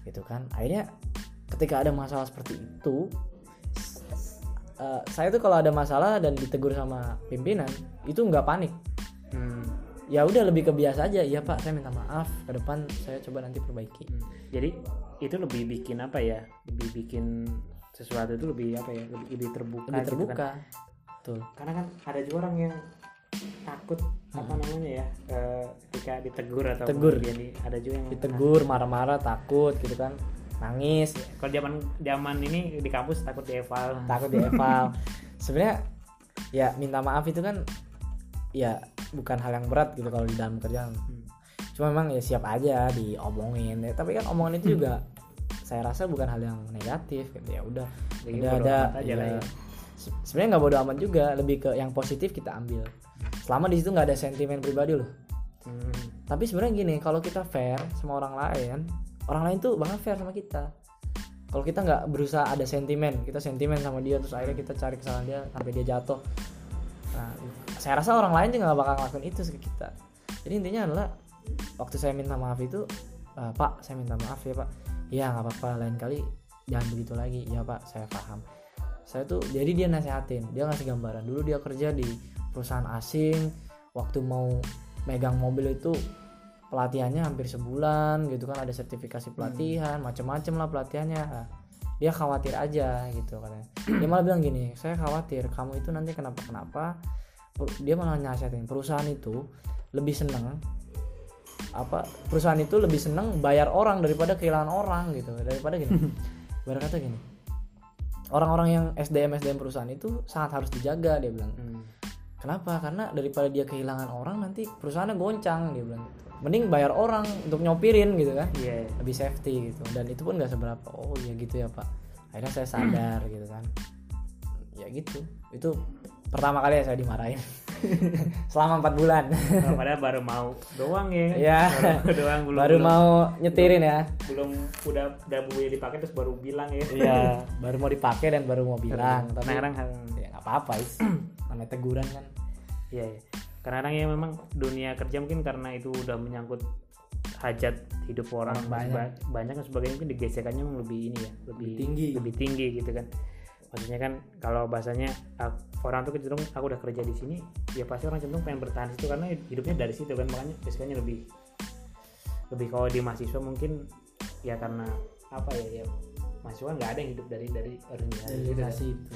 Gitu kan. Akhirnya ketika ada masalah seperti itu eh, saya tuh kalau ada masalah dan ditegur sama pimpinan itu nggak panik Hmm. ya udah lebih kebiasa aja iya pak saya minta maaf ke depan saya coba nanti perbaiki Hmm. Jadi itu lebih bikin apa ya? Lebih bikin sesuatu itu lebih apa ya? Lebih, lebih terbuka. lebih gitu terbuka kan. betul Karena kan ada juga orang yang takut apa namanya ya? eh, ketika ditegur atau Tegur. kemudian di- ada juga yang ditegur marah-marah takut gitu kan nangis Kalau zaman zaman ini di kampus takut dieval. takut di eval sebenarnya ya minta maaf itu kan ya bukan hal yang berat gitu kalau di dalam kerjaan Hmm. cuma memang ya siap aja diomongin ya, tapi kan omongan itu juga saya rasa bukan hal yang negatif gitu ya udah Jadi udah ada lah ya. ya. Se- sebenarnya nggak bodo amat juga lebih ke yang positif kita ambil selama di situ nggak ada sentimen pribadi loh Hmm. tapi sebenarnya gini kalau kita fair sama orang lain orang lain tuh bakal fair sama kita. Kalau kita nggak berusaha ada sentimen kita sentimen sama dia terus akhirnya kita cari kesalahan dia sampai dia jatuh. Nah saya rasa orang lain juga nggak bakal ngelakuin itu ke kita. Jadi intinya adalah waktu saya minta maaf itu "Eh, pak saya minta maaf ya pak. Ya nggak apa-apa lain kali jangan begitu lagi. Ya pak saya paham. Saya tuh jadi dia nasehatin dia ngasih gambaran. Dulu dia kerja di perusahaan asing waktu mau megang mobil itu pelatihannya hampir sebulan gitu kan ada sertifikasi pelatihan macam-macam lah pelatihannya. Nah, dia khawatir aja gitu katanya. Dia malah bilang gini saya khawatir kamu itu nanti kenapa kenapa dia malah nasihatin perusahaan itu lebih seneng apa perusahaan itu lebih seneng bayar orang daripada kehilangan orang gitu. Daripada gini Ibarat kata gini orang-orang yang SDM SDM perusahaan itu sangat harus dijaga dia bilang. Hmm. Kenapa? Karena daripada dia kehilangan orang nanti perusahaannya goncang dia bilang gitu. mending bayar orang untuk nyopirin gitu kan. Iya. Lebih safety gitu. Dan itu pun nggak seberapa. Oh ya gitu ya pak. Akhirnya saya sadar gitu kan. Ya gitu. Itu pertama kali ya saya dimarahin. Selama empat bulan. Oh, padahal baru mau doang ya. Ya baru doang belum baru belum, mau nyetirin ya. Belum udah udah buaya dipakai terus baru bilang ya. Iya. Baru mau dipakai dan baru mau bilang. nah tapi kadang ya nggak apa-apa is. Namanya teguran kan iya iya kadang-kadang ya memang dunia kerja mungkin karena itu udah menyangkut hajat hidup orang Orang banyak. ba- banyak dan sebagainya mungkin digesekannya memang lebih ini ya lebih Lebih tinggi. lebih tinggi gitu kan maksudnya kan kalau bahasanya ah, orang tuh cenderung aku udah kerja di sini ya pasti orang cenderung pengen bertahan di situ karena hidupnya dari situ kan makanya biasanya lebih lebih kalau di mahasiswa mungkin ya karena apa ya ya mahasiswa nggak ada yang hidup dari dari organisasi gitu kan. organisasi itu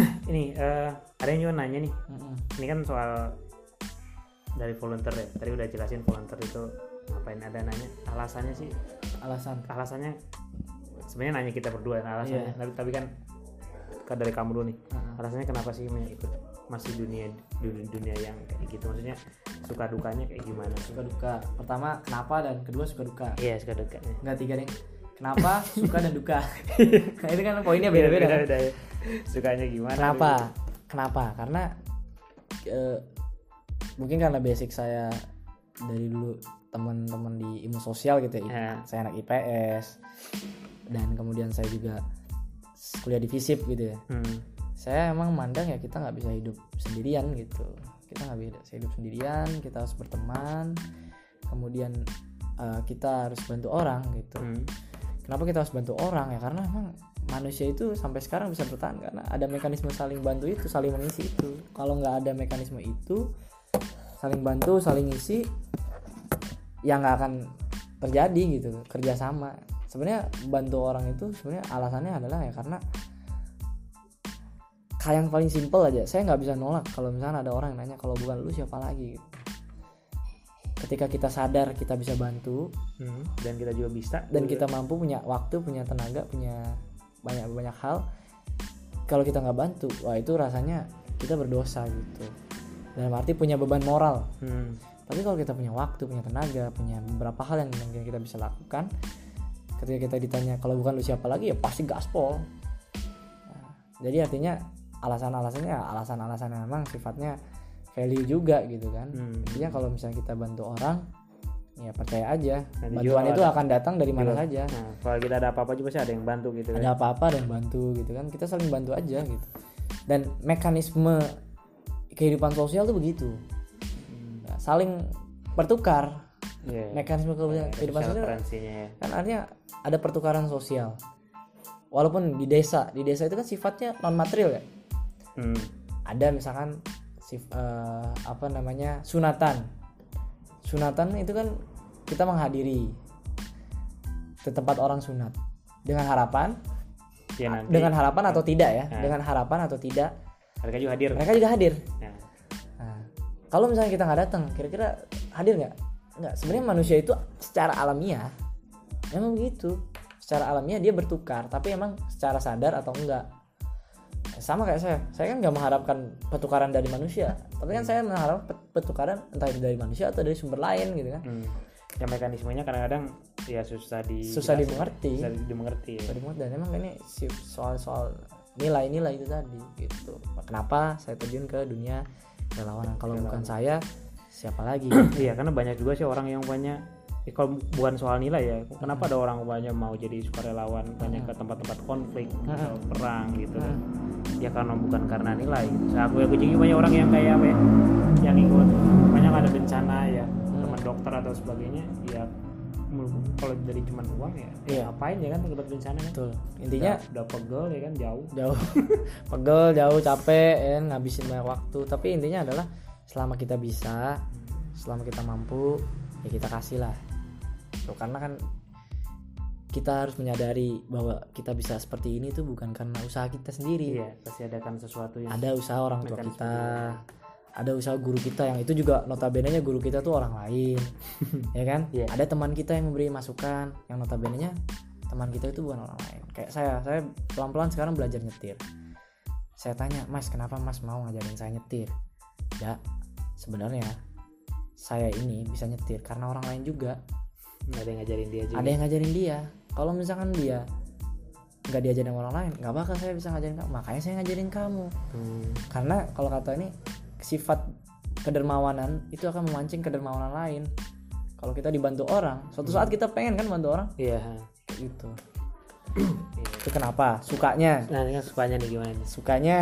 ini eh, ada yang juga nanya nih. Mm-mm. ini kan soal dari volunteer ya. Tadi udah jelasin volunteer itu ngapain ada nanya. Alasannya sih alasan. alasannya sebenarnya nanya kita berdua alasannya. Iya. tapi, tapi kan dari kamu dulu nih. Heeh. alasannya kenapa sih mau ikut? Masih dunia dunia, yang kayak gitu. Maksudnya suka dukanya kayak gimana? Suka duka. Pertama kenapa? Dan kedua suka duka. Iya suka dukanya nggak tiga nih kenapa? Suka dan duka. Nah, itu kan poinnya beda-beda. Kan? beda ya. Sukanya gimana kenapa? kenapa? Karena eh, mungkin karena basic saya dari dulu teman-teman di ilmu sosial gitu ya. Ya. saya anak IPS dan kemudian saya juga kuliah di FISIP gitu ya. Hmm. saya emang mandang ya kita nggak bisa hidup sendirian gitu. Kita nggak bisa hidup sendirian kita harus berteman kemudian eh, kita harus bantu orang gitu. Hmm. kenapa kita harus bantu orang ya? Karena emang manusia itu sampai sekarang bisa bertahan karena ada mekanisme saling bantu itu saling mengisi itu kalau nggak ada mekanisme itu saling bantu saling isi ya nggak akan terjadi gitu kerjasama sebenarnya bantu orang itu sebenarnya alasannya adalah ya karena kayak yang paling simpel aja saya nggak bisa nolak kalau misalnya ada orang yang nanya kalau bukan lu siapa lagi gitu. ketika kita sadar kita bisa bantu Hmm. dan kita juga bisa dan kita mampu punya waktu punya tenaga punya banyak banyak hal. Kalau kita nggak bantu wah itu rasanya kita berdosa gitu. Dalam arti punya beban moral. Hmm. tapi kalau kita punya waktu punya tenaga punya beberapa hal yang mungkin kita bisa lakukan ketika kita ditanya kalau bukan lu siapa lagi? Ya pasti gaspol. Nah, jadi artinya alasan-alasannya alasan-alasan yang memang sifatnya value juga gitu kan. Hmm. intinya kalau misalnya kita bantu orang ya percaya aja. Nanti bantuan itu ada- akan datang dari mana juga- saja. Nah kalau kita ada apa-apa juga pasti ada yang bantu gitu kan. Ada apa-apa ada yang bantu gitu kan. Kita saling bantu aja gitu. Dan mekanisme kehidupan sosial tuh begitu. Nah, saling bertukar. Iya. mekanisme kehidupan, Ada kehidupan sosial ya. kan artinya ada pertukaran sosial. Walaupun di desa di desa itu kan sifatnya non material ya. Hmm. ada misalkan sif- eh, apa namanya sunatan sunatan itu kan kita menghadiri ke tempat orang sunat. Dengan harapan Ya nanti. dengan harapan atau tidak ya? Nah. dengan harapan atau tidak mereka juga hadir. mereka juga hadir. Nah, nah, kalau misalnya kita nggak datang kira-kira hadir nggak? Nggak. Sebenarnya manusia itu secara alamiah memang begitu secara alamiah dia bertukar tapi emang secara sadar atau enggak sama kayak saya. Saya kan nggak mengharapkan pertukaran dari manusia tapi kan saya mengharap pertukaran entah itu dari manusia atau dari sumber lain gitu kan hmm. Ya mekanismenya kadang-kadang ya susah di susah dimengerti Susah dimengerti. ya. Susah dimengerti. dan emang ini soal-soal nilai-nilai itu tadi gitu kenapa saya terjun ke dunia relawanan kalau bukan saya siapa lagi Iya, karena banyak juga sih orang yang banyak eh, kalau bukan soal nilai ya, kenapa ada orang banyak mau jadi sukarelawan banyak ke tempat-tempat konflik atau perang gitu kan? Ya karena bukan karena nilai. Saya aku aku juga banyak orang yang kayak apa ya, yang ikut. Banyak ada bencana ya, teman dokter atau sebagainya, ya kalau dari cuman uang ya, ya Iya. ngapain ya kan tempat bencana kan? betul. Intinya udah, udah pegel ya kan jauh. jauh. Pegel jauh capek ya kan, ngabisin banyak waktu. Tapi intinya adalah selama kita bisa selama kita mampu ya kita kasih lah Tuh, karena kan kita harus menyadari bahwa kita bisa seperti ini tuh bukan karena usaha kita sendiri. Iya, pasti ada kan sesuatu yang ada usaha orang tua kita. ada usaha guru kita yang itu juga notabene nya guru kita tuh orang lain. Ya kan? Iya. ada teman kita yang memberi masukan yang notabene nya teman kita itu bukan orang lain. Kayak saya saya pelan pelan sekarang belajar nyetir. Saya tanya mas kenapa mas mau ngajarin saya nyetir? Ya sebenarnya saya ini bisa nyetir karena orang lain juga ada yang ngajarin dia juga. Ada yang ngajarin dia. Kalau misalkan dia nggak diajarin sama orang lain nggak bakal saya bisa ngajarin kamu. Makanya saya ngajarin kamu. Hmm. karena kalau kata ini sifat kedermawanan itu akan memancing kedermawanan lain. Kalau kita dibantu orang suatu saat kita pengen kan bantu orang. Iya. Kayak gitu. Itu kenapa? Sukanya. Nah ini kan sukanya nih gimana nih? Sukanya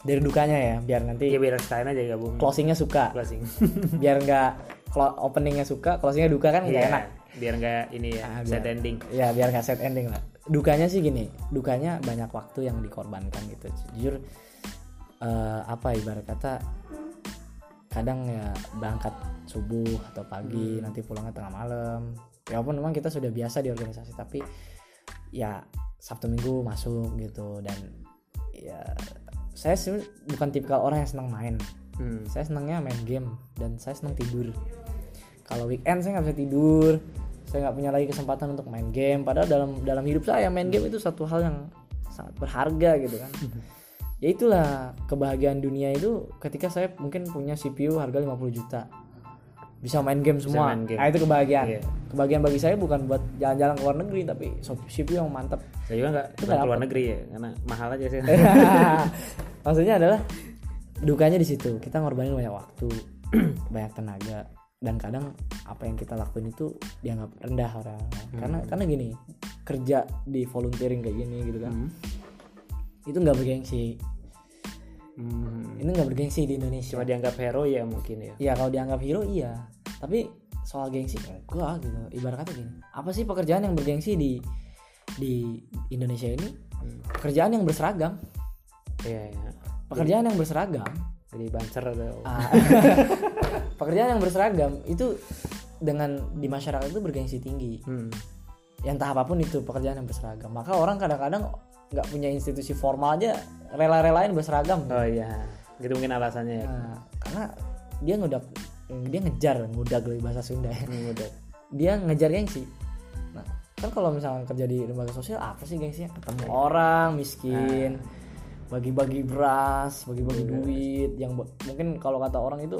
dari dukanya ya biar nanti ya biar sekalian aja gabung. closingnya suka. Closing. Biar nggak clo- openingnya suka closingnya duka kan nggak Iya, enak. biar nggak ini ya Ah, sad biar- ending. ya biar nggak set ending lah. Dukanya sih gini dukanya banyak waktu yang dikorbankan gitu. Jujur eh, apa ibarat kata kadang ya berangkat subuh atau pagi Hmm. nanti pulangnya tengah malam. Ya walaupun memang kita sudah biasa di organisasi tapi ya sabtu minggu masuk gitu. Dan ya saya sih bukan tipikal orang yang senang main Hmm. saya senangnya main game dan saya senang tidur. Kalau weekend saya nggak bisa tidur saya nggak punya lagi kesempatan untuk main game. Padahal dalam dalam hidup saya main game itu satu hal yang sangat berharga gitu kan. Ya itulah kebahagiaan dunia itu ketika saya mungkin punya CPU harga 50 juta. Bisa main game semua. main game. nah itu kebahagiaan. Iya. kebahagiaan bagi saya bukan buat jalan-jalan ke luar negeri tapi CPU yang mantap. Saya juga nggak nggak keluar negeri ya karena mahal aja sih. Maksudnya adalah dukanya di situ. Kita ngorbanin banyak waktu banyak tenaga. Dan kadang apa yang kita lakuin itu dianggap rendah orang. Karena karena gini kerja di volunteering kayak gini gitu kan Hmm. itu nggak bergengsi. Hmm. ini nggak bergengsi di Indonesia. Cuma dianggap hero ya mungkin ya? Ya kalau dianggap hero iya. Tapi soal gengsi enggak gitu ibarat kata gini. Apa sih pekerjaan yang bergengsi di di Indonesia ini? Hmm. pekerjaan yang berseragam. Iya ya. Pekerjaan yang berseragam. Jadi bancer atau Ah. pekerjaan yang berseragam itu dengan di masyarakat itu bergengsi tinggi. Hmm. ya entah apa pun itu pekerjaan yang berseragam. Maka orang kadang-kadang nggak punya institusi formal aja rela-relain berseragam. Oh iya gitu mungkin alasannya ya. Nah, karena dia ngudak dia ngejar ngudak dari bahasa Sunda ya. Hmm, udah dia ngejar gengsi. Nah kan kalau misalnya kerja di lembaga sosial apa sih gengsinya? Ketemu orang miskin bagi-bagi beras bagi-bagi duit yang mungkin kalau kata orang itu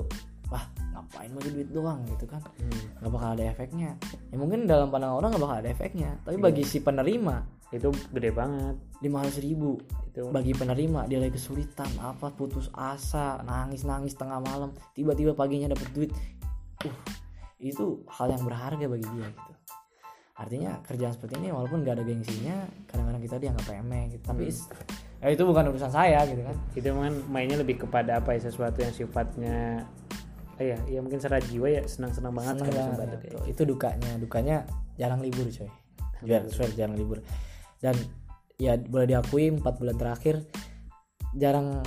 wah ngapain bagi duit doang? gitu kan. Hmm. nggak bakal ada efeknya. Ya mungkin dalam pandangan orang nggak bakal ada efeknya tapi bagi si penerima itu gede banget. lima ribu. Itu. Bagi penerima dia lagi kesulitan apa putus asa nangis nangis tengah malam tiba-tiba paginya dapat duit. Uh itu hal yang berharga bagi dia gitu. Artinya kerjaan seperti ini walaupun gak ada gengsinya kadang-kadang kita dianggap remeh gitu. Tapi ya itu bukan urusan saya gitu kan. Itu kan mainnya lebih kepada apa ya sesuatu yang sifatnya eh, ya ya mungkin secara jiwa ya senang-senang banget Seneng kan bisa banget, bantu gitu. itu dukanya dukanya jarang libur coy. Jual, swear, jarang libur. Dan ya boleh diakui empat bulan terakhir jarang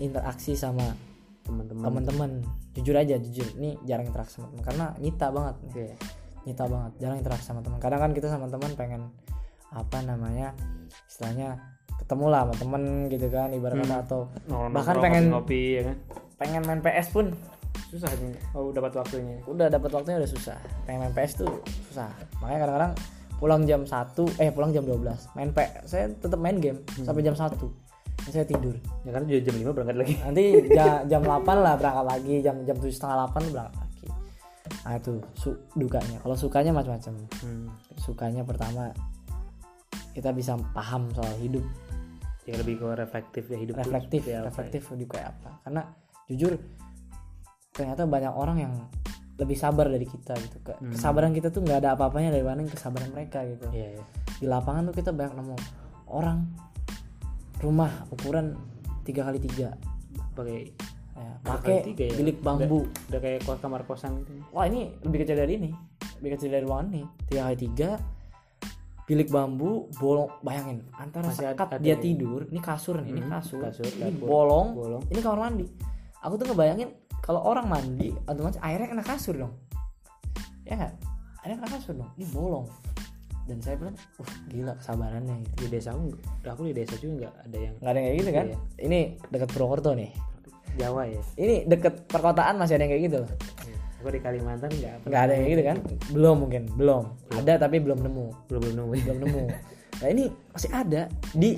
interaksi sama teman-teman. teman-teman. Jujur aja jujur ini jarang interaksi sama teman. Karena nyita banget nih. Iya. nyita banget jarang interaksi sama teman. Kadang kan kita sama teman pengen apa namanya istilahnya ketemu lah sama temen gitu kan ibarat kata atau bahkan pengen ngopi ya kan? pengen main PS pun. Susah nih oh dapat waktunya. Udah dapat waktunya udah susah. Pengen main PS tuh susah. Makanya kadang-kadang pulang jam 1 eh pulang jam 12 main PS saya tetap main game sampai jam 1 Dan saya tidur. Ya kan udah jam 5 berangkat lagi. Nanti ja- jam 8 lah berangkat lagi jam jam tujuh setengah 8 berangkat lagi. Nah itu su- dukanya. Kalau sukanya macam-macam. Hmm. sukanya pertama kita bisa paham soal hidup ya lebih ke reflektif ya hidup reflektif apa reflektif hidup kayak apa karena jujur ternyata banyak orang yang lebih sabar dari kita gitu Hmm. kesabaran kita tuh nggak ada apa-apanya dibanding kesabaran mereka gitu ya. Iya, iya. di lapangan tuh kita banyak nemu orang rumah ukuran tiga kali tiga pakai ya, pakai ya? bilik bambu udah kayak kos kamar kosan gitu wah ini lebih kecil dari ini lebih kecil dari ruangan nih tiga kali tiga bilik bambu bolong bayangin antara Masih sekat ada dia tidur ini kasur nih ini Hmm, kasur, kasur, ini dapur, bolong, bolong. ini kamar mandi. Aku tuh ngebayangin kalau orang mandi otomatis airnya kena kasur dong. Ya nggak? Airnya kena kasur dong ini bolong. Dan saya bilang uh gila kesabarannya gitu. Di desa aku aku di desa juga nggak ada yang nggak ada yang kayak gitu kan? Iya. ini dekat Purwokerto nih. Jawa ya? Ini deket perkotaan masih ada yang kayak gitu? loh aku di Kalimantan nggak nggak ada yang gitu kan? belum mungkin belum. Ada tapi belum nemu. Belum belum nemu. Belum nemu. Nah ini masih ada. Di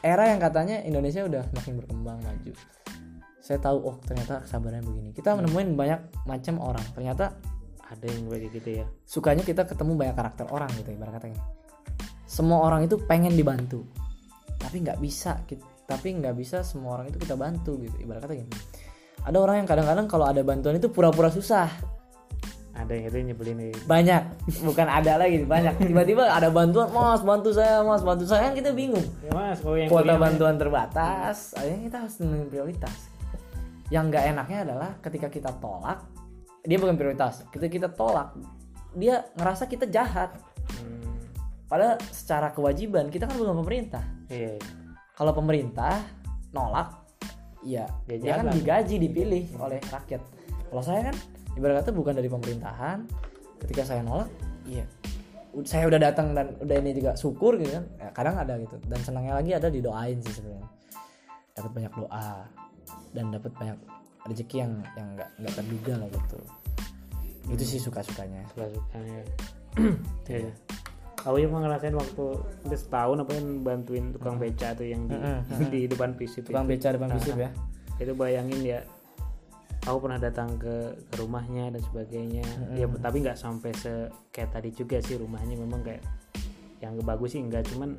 era yang katanya Indonesia udah makin berkembang maju. Saya tahu oh ternyata kesabaran begini. Kita menemuin banyak macam orang. Ternyata ada yang kayak gitu ya. sukanya kita ketemu banyak karakter orang gitu ibarat katanya semua orang itu pengen dibantu. Tapi nggak bisa tapi nggak bisa semua orang itu kita bantu gitu ibarat kata gini ada orang yang kadang-kadang kalau ada bantuan itu pura-pura susah. Ada yang itu nyebelin nih banyak. Bukan ada lagi banyak. Tiba-tiba ada bantuan mas bantu saya mas bantu saya. Kan kita bingung. Ya mas kalau yang kuota bantuan terbatas akhirnya kita harus nentuin prioritas. Yang nggak enaknya adalah ketika kita tolak dia bukan prioritas ketika kita tolak dia ngerasa kita jahat. Hmm, padahal secara kewajiban kita kan bukan pemerintah. Iya. Kalau pemerintah nolak ya Ya dia kan digaji dipilih oleh rakyat. Kalau saya kan ibarat kata bukan dari pemerintahan ketika saya nolak iya. Saya udah datang dan udah ini juga syukur gitu kan ya, kadang ada gitu. Dan senangnya lagi ada didoain sih sebenarnya. Dapat banyak doa dan dapat banyak rezeki yang yang nggak nggak terduga lah gitu. Itu sih suka sukanya suka sukanya ya aku juga ngerasain waktu udah setahun apa yang bantuin tukang beca tuh yang di, Mm-mm. di depan visip tukang itu. beca depan visip ya? itu bayangin ya aku pernah datang ke, ke rumahnya dan sebagainya. Ya tapi nggak sampai se kayak tadi juga sih rumahnya memang kayak yang bagus sih enggak cuman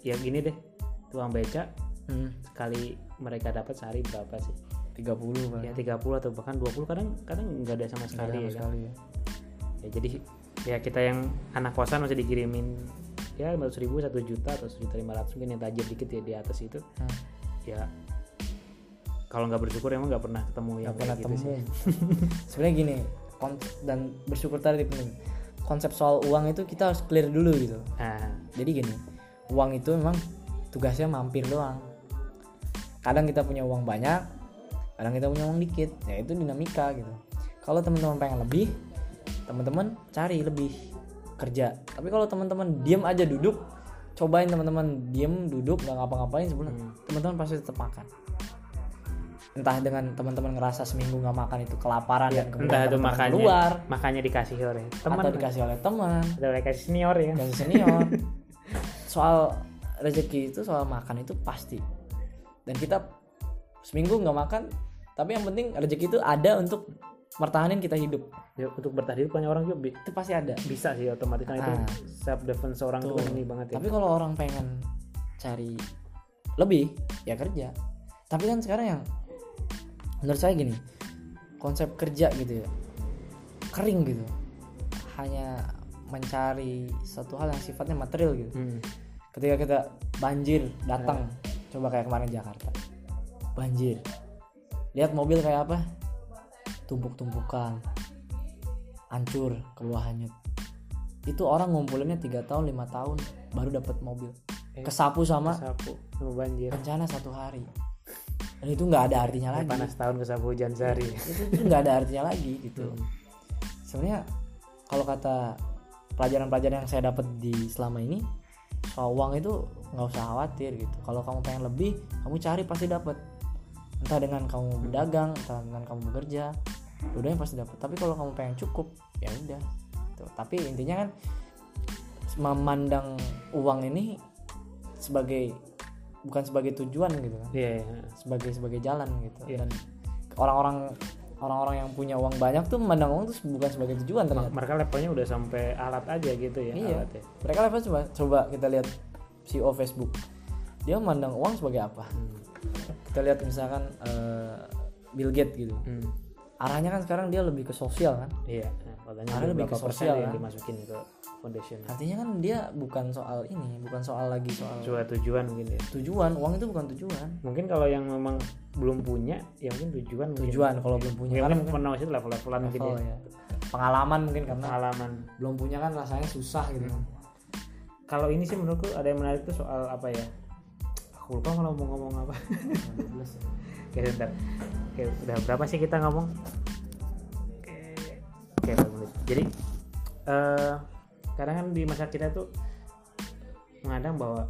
ya gini deh tukang beca sekali mereka dapat sehari berapa sih? 30 ya 30 atau bahkan 20 kadang kadang nggak ada sama sekali ya kan? sekali ya. ya jadi ya kita yang anak kosan masih dikirimin ya 500 ribu satu juta atau 1 juta 500 mungkin yang tajir dikit ya di atas itu. Hmm. ya kalau nggak bersyukur emang nggak pernah ketemu yang nggak pernah gitu temu sebenarnya gini dan bersyukur tadi penting konsep soal uang itu kita harus clear dulu gitu. Nah jadi gini uang itu memang tugasnya mampir doang. Kadang kita punya uang banyak kadang kita punya uang dikit ya itu dinamika gitu. Kalau teman-teman pengen lebih teman-teman cari lebih kerja. Tapi kalau teman-teman diem aja duduk cobain teman-teman diem duduk nggak ngapa-ngapain sebelum teman-teman pasti tetap makan. Entah dengan teman-teman ngerasa seminggu nggak makan itu kelaparan dan kemudian entah itu makanya keluar. makanya dikasih oleh teman. Atau dikasih oleh teman. Atau dikasih senior ya. Dan senior. Soal rezeki itu soal makan itu pasti. Dan kita seminggu nggak makan tapi yang penting rezeki itu ada untuk mertahanin kita hidup. Ya, untuk bertahan hidup banyak orang juga itu pasti ada. bisa sih otomatis. Kan itu Ah. self defense orang tuh Tuh. ini banget ya. Tapi kalau orang pengen cari lebih ya kerja. Tapi kan sekarang yang menurut saya gini konsep kerja gitu ya kering gitu. Hanya mencari satu hal yang sifatnya material gitu. Hmm. ketika kita banjir datang coba kayak kemarin Jakarta. Banjir. Lihat mobil kayak apa tumpuk-tumpukan hancur ke bawah hanyut itu orang ngumpulinnya tiga tahun lima tahun baru dapat mobil. Eh, kesapu sama sapu sama banjir. bencana satu hari. Dan itu nggak ada artinya lagi. panas tahun ke sapu hujan sehari. itu itu nggak ada artinya lagi gitu. Sebenarnya kalau kata pelajaran-pelajaran yang saya dapat di selama ini soal uang itu nggak usah khawatir gitu. Kalau kamu pengen lebih kamu cari pasti dapat entah dengan kamu berdagang entah dengan kamu bekerja dua-duanya pasti dapat tapi kalau kamu pengen cukup ya udah Tuh. tapi intinya kan memandang uang ini sebagai bukan sebagai tujuan gitu kan iya iya. sebagai sebagai jalan gitu Iya. dan orang-orang orang-orang yang punya uang banyak tuh memandang uang tuh bukan sebagai tujuan ternyata mereka levelnya udah sampai alat aja gitu ya Iya. alat ya. mereka level coba coba kita lihat CEO Facebook dia memandang uang sebagai apa Hmm. kita lihat misalkan eh, Bill Gates gitu Hmm. Arahnya kan sekarang dia lebih ke sosial kan Iya, katanya Karena lebih ke sosial, yang kan? dimasukin ke foundation. artinya kan dia bukan soal ini bukan soal lagi soal Coba tujuan mungkin ya. tujuan uang itu bukan tujuan Mungkin kalau yang memang belum punya, ya mungkin tujuan. mungkin. tujuan kalau belum punya Ya, kan mungkin pernah itu level-levelan mungkin level ya. ya pengalaman mungkin karena Pengalaman. belum punya kan rasanya susah gitu Hmm. Kalau ini sih menurutku ada yang menarik tuh soal apa ya? Aku lupa kalau mau ngomong apa. Oke, bentar. Oke, udah berapa sih kita ngomong? Oke, oke, menit. Jadi, eh kadang kan di masa kita tuh mengadang bahwa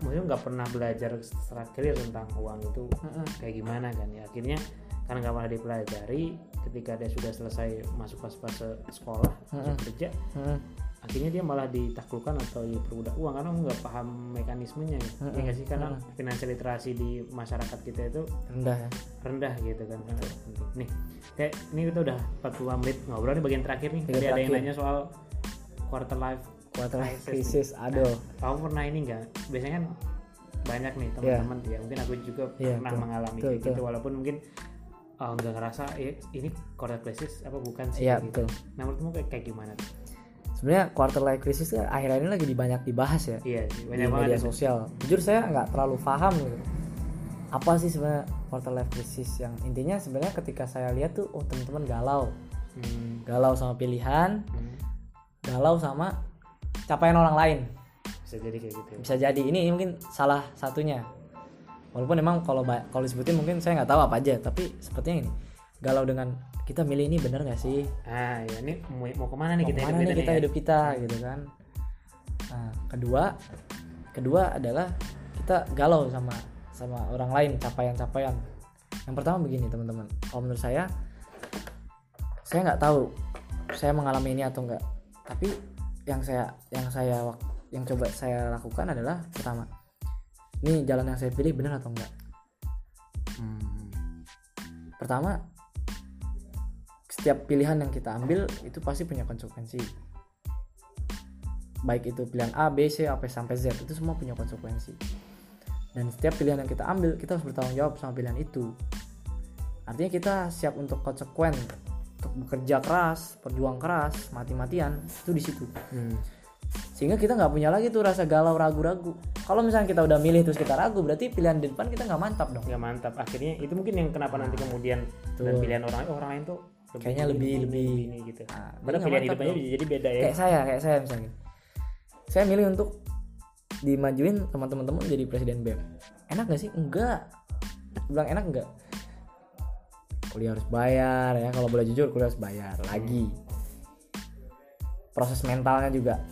mungkin nggak pernah belajar secara clear tentang uang itu kayak gimana kan ya akhirnya karena nggak pernah dipelajari ketika dia sudah selesai masuk fase fase sekolah masuk kerja. Akhirnya dia malah ditaklukkan atau diperbudak uang karena nggak paham mekanismenya ya Mm-mm. Ya nggak sih karena Mm-mm. finansial literasi di masyarakat kita itu rendah ya rendah gitu kan nih kayak ini kita udah 40 menit ngobrol nih bagian terakhir nih tadi ada yang nanya soal quarter life quarter life Crisis nih. crisis aduh kamu pernah ini enggak biasanya kan banyak nih teman-teman ya mungkin aku juga Iya, pernah betul. mengalami kayak gitu betul. walaupun mungkin oh, nggak ngerasa eh, ini quarter crisis apa bukan sih iya gitu. betul nah menurutmu kayak, kayak gimana tuh? Sebenarnya quarter life crisis tuh akhir-akhir ini lagi banyak dibahas ya iya di banyak banget media ya. sosial. Jujur saya nggak terlalu paham gitu. Apa sih sebenarnya quarter life crisis yang intinya sebenarnya ketika saya lihat tuh oh teman-teman galau. Hmm, galau sama pilihan hmm, galau sama capaian orang lain. Bisa jadi kayak gitu ya. bisa jadi. Ini mungkin salah satunya. Walaupun emang kalau kalau disebutin mungkin saya nggak tahu apa aja tapi sepertinya ini galau dengan kita milih ini bener nggak sih? Ah ya ini mau, mau ke mana nih Mau kita ke mana hidup nih kita ya? hidup kita gitu kan? Nah kedua kedua adalah kita galau sama sama orang lain capaian-capaian. Yang pertama begini teman-teman. Kalau menurut saya saya nggak tahu saya mengalami ini atau enggak tapi yang saya yang saya yang coba saya lakukan adalah pertama ini jalan yang saya pilih benar atau enggak Hmm, pertama setiap pilihan yang kita ambil itu pasti punya konsekuensi. Baik itu pilihan A, B, C, sampai sampai Z itu semua punya konsekuensi. Dan setiap pilihan yang kita ambil kita harus bertanggung jawab sama pilihan itu. Artinya kita siap untuk konsekuen untuk bekerja keras, berjuang keras, mati-matian itu di situ. Hmm. sehingga kita nggak punya lagi tuh rasa galau ragu-ragu. Kalau misalnya kita udah milih terus kita ragu berarti pilihan di depan kita nggak mantap dong. Nggak mantap. Akhirnya itu mungkin yang kenapa nanti kemudian dan Betul. pilihan orang orang lain tuh Kayaknya ini, lebih- ini, lebih- ini gitu. Nah, padahal nggak pilihan hidupnya dong. jadi beda ya. Kayak saya kayak saya misalnya. Saya milih untuk dimajuin sama teman-teman jadi presiden BEM enak gak sih? Enggak. Bilang enak enggak? Kuliah harus bayar ya. Kalau boleh jujur kuliah harus bayar lagi. Proses mentalnya juga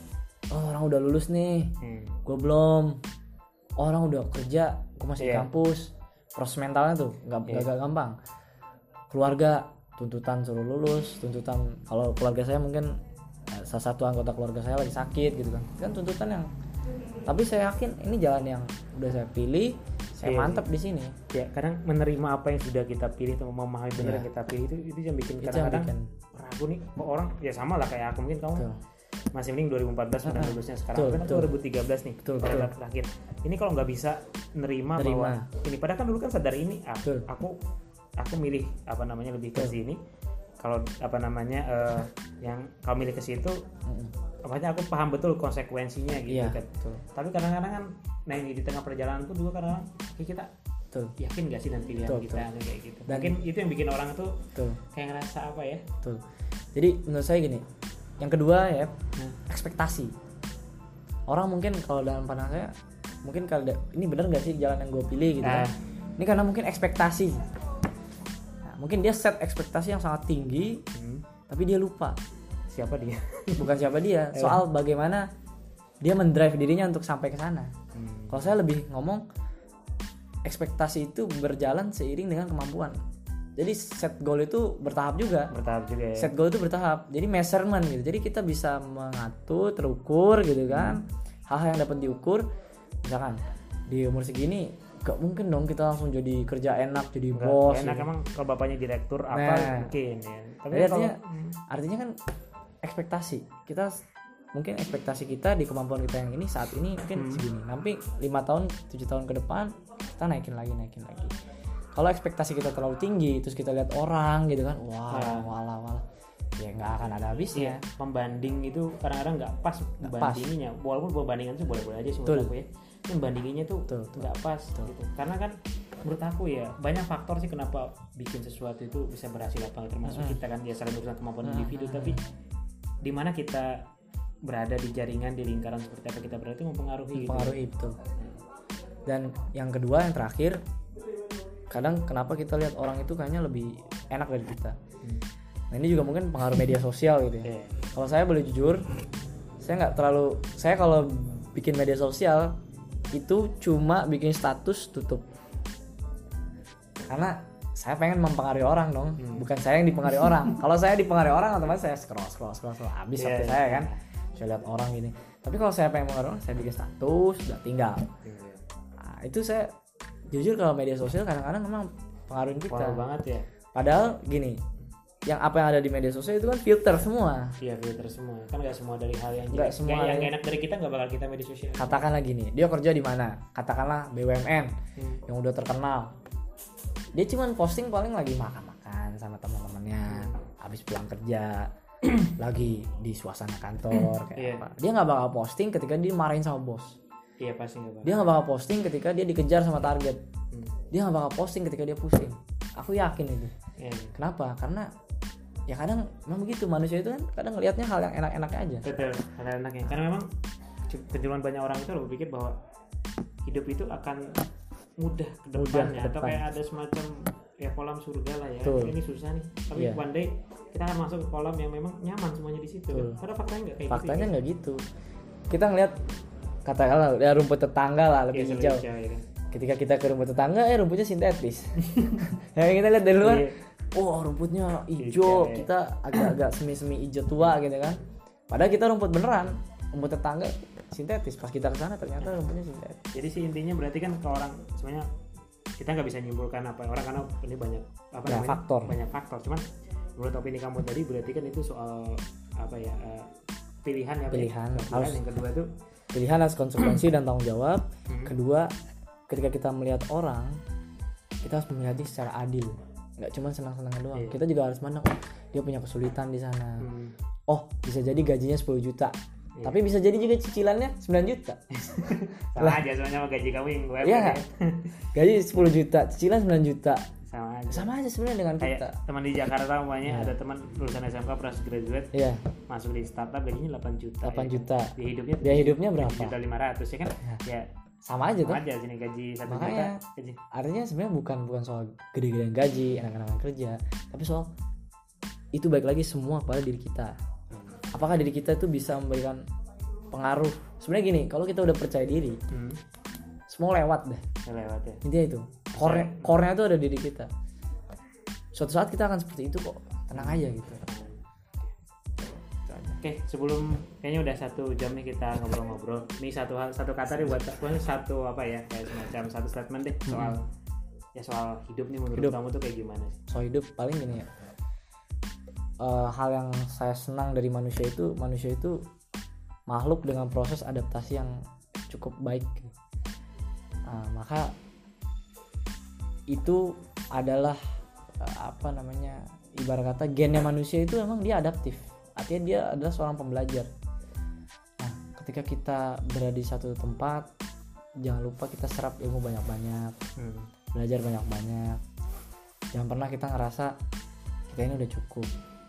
oh orang udah lulus nih. Hmm. gue belum. Oh, orang udah kerja gue masih di Iya. kampus. Proses mentalnya tuh nggak nggak gampang. Keluarga tuntutan suruh lulus tuntutan kalau keluarga saya mungkin eh, salah satu anggota keluarga saya lagi sakit gitu kan kan tuntutan yang tapi saya yakin ini jalan yang udah saya pilih saya Iya, mantap di sini ya kadang menerima apa yang sudah kita pilih atau memahami benar Iya. yang kita pilih itu itu yang bikin kadang-kadang ragu nih orang ya sama lah kayak aku mungkin kamu Betul. masih mending 2014 pernah Ah, lulusnya sekarang betul, kan betul. 2013 nih Betul, pada betul. tahap terakhir ini kalau nggak bisa nerima, Nerima. bahwa ini padahal kan dulu kan sadar ini ah, Betul. aku aku milih apa namanya lebih ke Betul. sini. Kalau apa namanya eh, yang kau milih ke situ makanya aku paham betul konsekuensinya gitu iya. kan. Betul. Tapi kadang-kadang kan nah ini di tengah perjalanan pun juga kadang kita betul. yakin gak sih dan pilihan Betul, kita kayak gitu? Dan- mungkin itu yang bikin orang tuh betul. kayak ngerasa apa ya? Betul. Jadi menurut saya gini yang kedua ya Hmm. ekspektasi. Orang mungkin kalau dalam pandangan saya mungkin kalau ini benar nggak sih jalan yang gue pilih? gitu kan. Ah. ini karena mungkin ekspektasi. Nah, mungkin dia set ekspektasi yang sangat tinggi Hmm, tapi dia lupa siapa dia. Bukan siapa dia soal bagaimana dia mendrive dirinya untuk sampai ke sana. Hmm. kalau saya lebih ngomong ekspektasi itu berjalan seiring dengan kemampuan. Jadi set goal itu bertahap juga. Bertahap juga ya. Set goal itu bertahap. Jadi measurement gitu. Jadi kita bisa mengatur terukur gitu kan. Hal-hal yang dapat diukur. Misalkan di umur segini gak mungkin dong kita langsung jadi kerja enak jadi Nggak bos enak gitu. emang kalau bapaknya direktur apa Nah. mungkin ya. Tapi Jadi kalau artinya artinya kan ekspektasi. Kita mungkin ekspektasi kita di kemampuan kita yang ini saat ini mungkin Hmm. segini. Nanti lima tahun tujuh tahun ke depan kita naikin lagi naikin lagi. Kalau ekspektasi kita terlalu tinggi terus kita lihat orang gitu kan wah Nah. walah walah ya nggak akan ada habisnya. Pembanding itu kadang-kadang nggak pas Nggak bandinginnya. Walaupun pembandingan itu boleh-boleh aja sih menurut aku ya tapi bandinginnya tuh nggak pas gitu. Karena kan menurut aku ya banyak faktor sih kenapa bikin sesuatu itu bisa berhasil apa termasuk kita kan ya saling urusan kemampuan individu. Tapi di mana kita berada di jaringan di lingkaran seperti apa kita berada itu mempengaruhi gitu. Pengaruhi betul. Dan yang kedua yang terakhir kadang kenapa kita lihat orang itu kayaknya lebih enak dari kita. Hmm. nah ini juga mungkin pengaruh media sosial gitu ya. Iya. kalau saya boleh jujur saya nggak terlalu saya kalau bikin media sosial itu cuma bikin status tutup karena saya pengen mempengaruhi orang dong Hmm. bukan saya yang dipengaruhi orang kalau saya dipengaruhi orang otomatis saya scroll scroll scroll, scroll. habis Iya, waktu iya. saya kan saya lihat orang gini tapi kalau saya pengen mengaruh orang saya bikin status udah tinggal nah, itu saya jujur kalau media sosial kadang-kadang memang pengaruhin kita Wow banget ya. padahal gini yang apa yang ada di media sosial itu kan filter semua Iya filter semua. Kan nggak semua dari hal yang Nggak semua yang enak dari kita nggak bakal kita media sosial. katakanlah gini dia kerja di mana katakanlah BUMN Hmm. yang udah terkenal dia cuman posting paling lagi makan-makan sama teman-temannya habis pulang kerja lagi di suasana kantor kayak Iya. apa dia nggak bakal posting ketika dia marahin sama bos Iya pasti nggak bakal. dia nggak bakal posting ketika dia dikejar sama target Hmm. dia nggak bakal posting ketika dia pusing aku yakin itu Iya. kenapa karena ya kadang memang begitu manusia itu kan kadang ngelihatnya hal yang enak-enaknya aja Betul. Hal enaknya. Karena memang kecenderungan banyak orang itu berpikir bahwa hidup itu akan mudah ke depannya atau kayak ada semacam ya kolam surga lah ya. Betul. Ini susah nih. Tapi Iya. one day kita akan masuk ke kolam yang memang nyaman semuanya di situ. Betul. Padahal faktanya nggak kayak faktanya gitu. nggak gitu kita ngelihat katakanlah ya rumput tetangga lah Iya, lebih seru hijau hijau, ya kan. Ketika kita ke rumput tetangga eh rumputnya sintetis yang kita lihat dari luar Iya. oh rumputnya Hijau, hijau ya. kita agak-agak semi-semi hijau tua gitu kan padahal kita rumput beneran rumput tetangga sintetis pas kita ke sana ternyata rumputnya sintetis Jadi sih intinya berarti kan ke orang sebenarnya kita nggak bisa nyimpulkan apa orang karena ini banyak apa Banyak namanya? faktor. banyak faktor cuman menurut opini kamu tadi berarti kan itu soal apa ya eh, pilihan ya ya? Pilihan. pilihan Harus- yang kedua tuh pilihan harus konsekuensi dan tanggung jawab Hmm. kedua ketika kita melihat orang kita harus melihatnya secara adil. Nggak cuma senang-senangnya doang. Iya. kita juga harus mandang oh dia punya kesulitan di sana. Hmm, oh bisa jadi gajinya 10 juta. Iya. tapi bisa jadi juga cicilannya 9 juta. Sama aja sebenarnya sama gaji kamu yang gue Iya. nggak? gaji 10 juta cicilan 9 juta. Sama aja. Sama aja sebenarnya dengan kayak kita. teman di Jakarta umpamanya ada teman lulusan SMK fresh graduate iya. masuk di startup gajinya 8 juta 8 ya kan? juta. Dia hidupnya dia hidupnya berapa? juta lima ratus ya kan? Ya sama aja tuh. sama aja sini gaji satu juta Makanya. gaji. artinya sebenarnya bukan bukan soal gede-gedean gaji anak-anak kerja tapi soal itu baik lagi semua kepada diri kita. Apakah diri kita itu bisa memberikan pengaruh? Sebenarnya gini kalau kita udah percaya diri hmm. semua lewat deh. Ya lewat ya. Intinya itu. Core core-nya itu ada di diri kita. Suatu saat kita akan seperti itu kok. Tenang aja gitu. Oke, sebelum kayaknya udah satu jam nih kita ngobrol-ngobrol. Ini satu hal, satu kata nih buat buat satu apa ya, kayak semacam satu statement deh soal ya soal hidup nih menurut Hidup. kamu tuh kayak gimana sih? soal hidup paling gini ya Eh, hal yang saya senang dari manusia itu manusia itu makhluk dengan proses adaptasi yang cukup baik Nah, maka itu adalah eh, apa namanya ibarat kata gennya manusia itu memang dia adaptif artinya dia adalah seorang pembelajar. Nah ketika kita berada di satu tempat jangan lupa kita serap ilmu banyak-banyak Hmm. belajar banyak-banyak. Jangan pernah kita ngerasa kita ini udah cukup.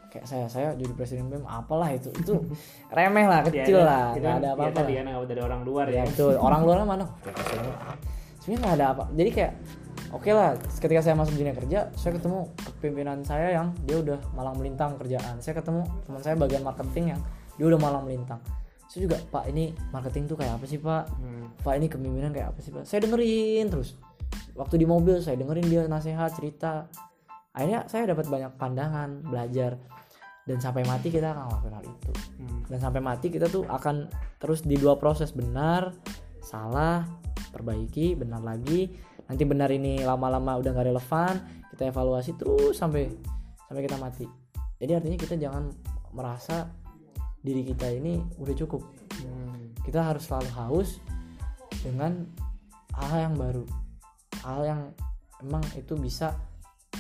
Kayak saya saya jadi presiden BEM apalah itu. Itu remeh lah kecil Ya, lah itu nggak kan ada dia apa-apa tadi lah. kan nggak dari orang luar ya ya. betul. Orang luar mana? Sebenarnya nggak ada apa jadi kayak oke lah ketika saya masuk dunia kerja saya ketemu pimpinan saya yang dia udah malang melintang kerjaan saya ketemu teman saya bagian marketing yang dia udah malang melintang saya juga pak ini marketing tuh kayak apa sih pak Hmm. Pak ini kepemimpinan kayak apa sih Pak? Saya dengerin terus. Waktu di mobil saya dengerin dia nasihat cerita. Akhirnya saya dapat banyak pandangan, belajar dan sampai mati kita akan ngelakuin hal itu. Hmm. Dan sampai mati kita tuh akan terus di dua proses benar, salah, perbaiki, benar lagi. Nanti benar ini lama-lama udah nggak relevan, kita evaluasi terus sampai sampai kita mati. Jadi artinya kita jangan merasa diri kita ini udah cukup Hmm. kita harus selalu haus dengan hal yang baru hal yang emang itu bisa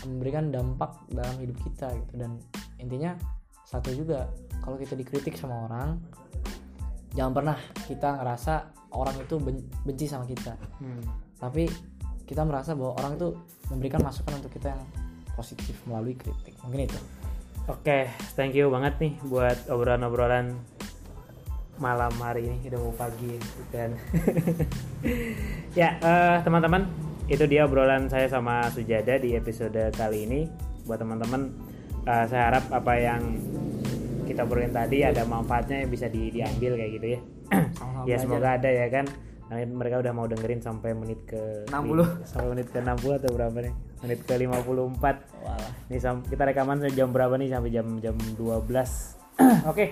memberikan dampak dalam hidup kita gitu dan intinya satu juga kalau kita dikritik sama orang jangan pernah kita ngerasa orang itu ben- benci sama kita Hmm. tapi kita merasa bahwa orang itu memberikan masukan untuk kita yang positif melalui kritik. Mungkin itu. Oke, thank you banget nih buat obrolan-obrolan malam hari ini. Udah mau pagi dan ya eh, teman-teman itu dia obrolan saya sama Sujada di episode kali ini. Buat teman-teman eh, saya harap apa yang kita obrolin tadi ada manfaatnya yang bisa di- diambil kayak gitu ya. Ya semoga ada ya kan Nah, mereka udah mau dengerin sampai menit ke 60. sampai menit ke 60 atau berapa nih menit ke 54 Walah. ini sam- kita rekaman jam berapa nih sampai jam jam 12 oke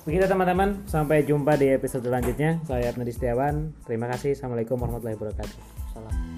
Begitu teman-teman, sampai jumpa di episode selanjutnya. Saya Abnadi Setiawan. Terima kasih. Assalamualaikum warahmatullahi wabarakatuh.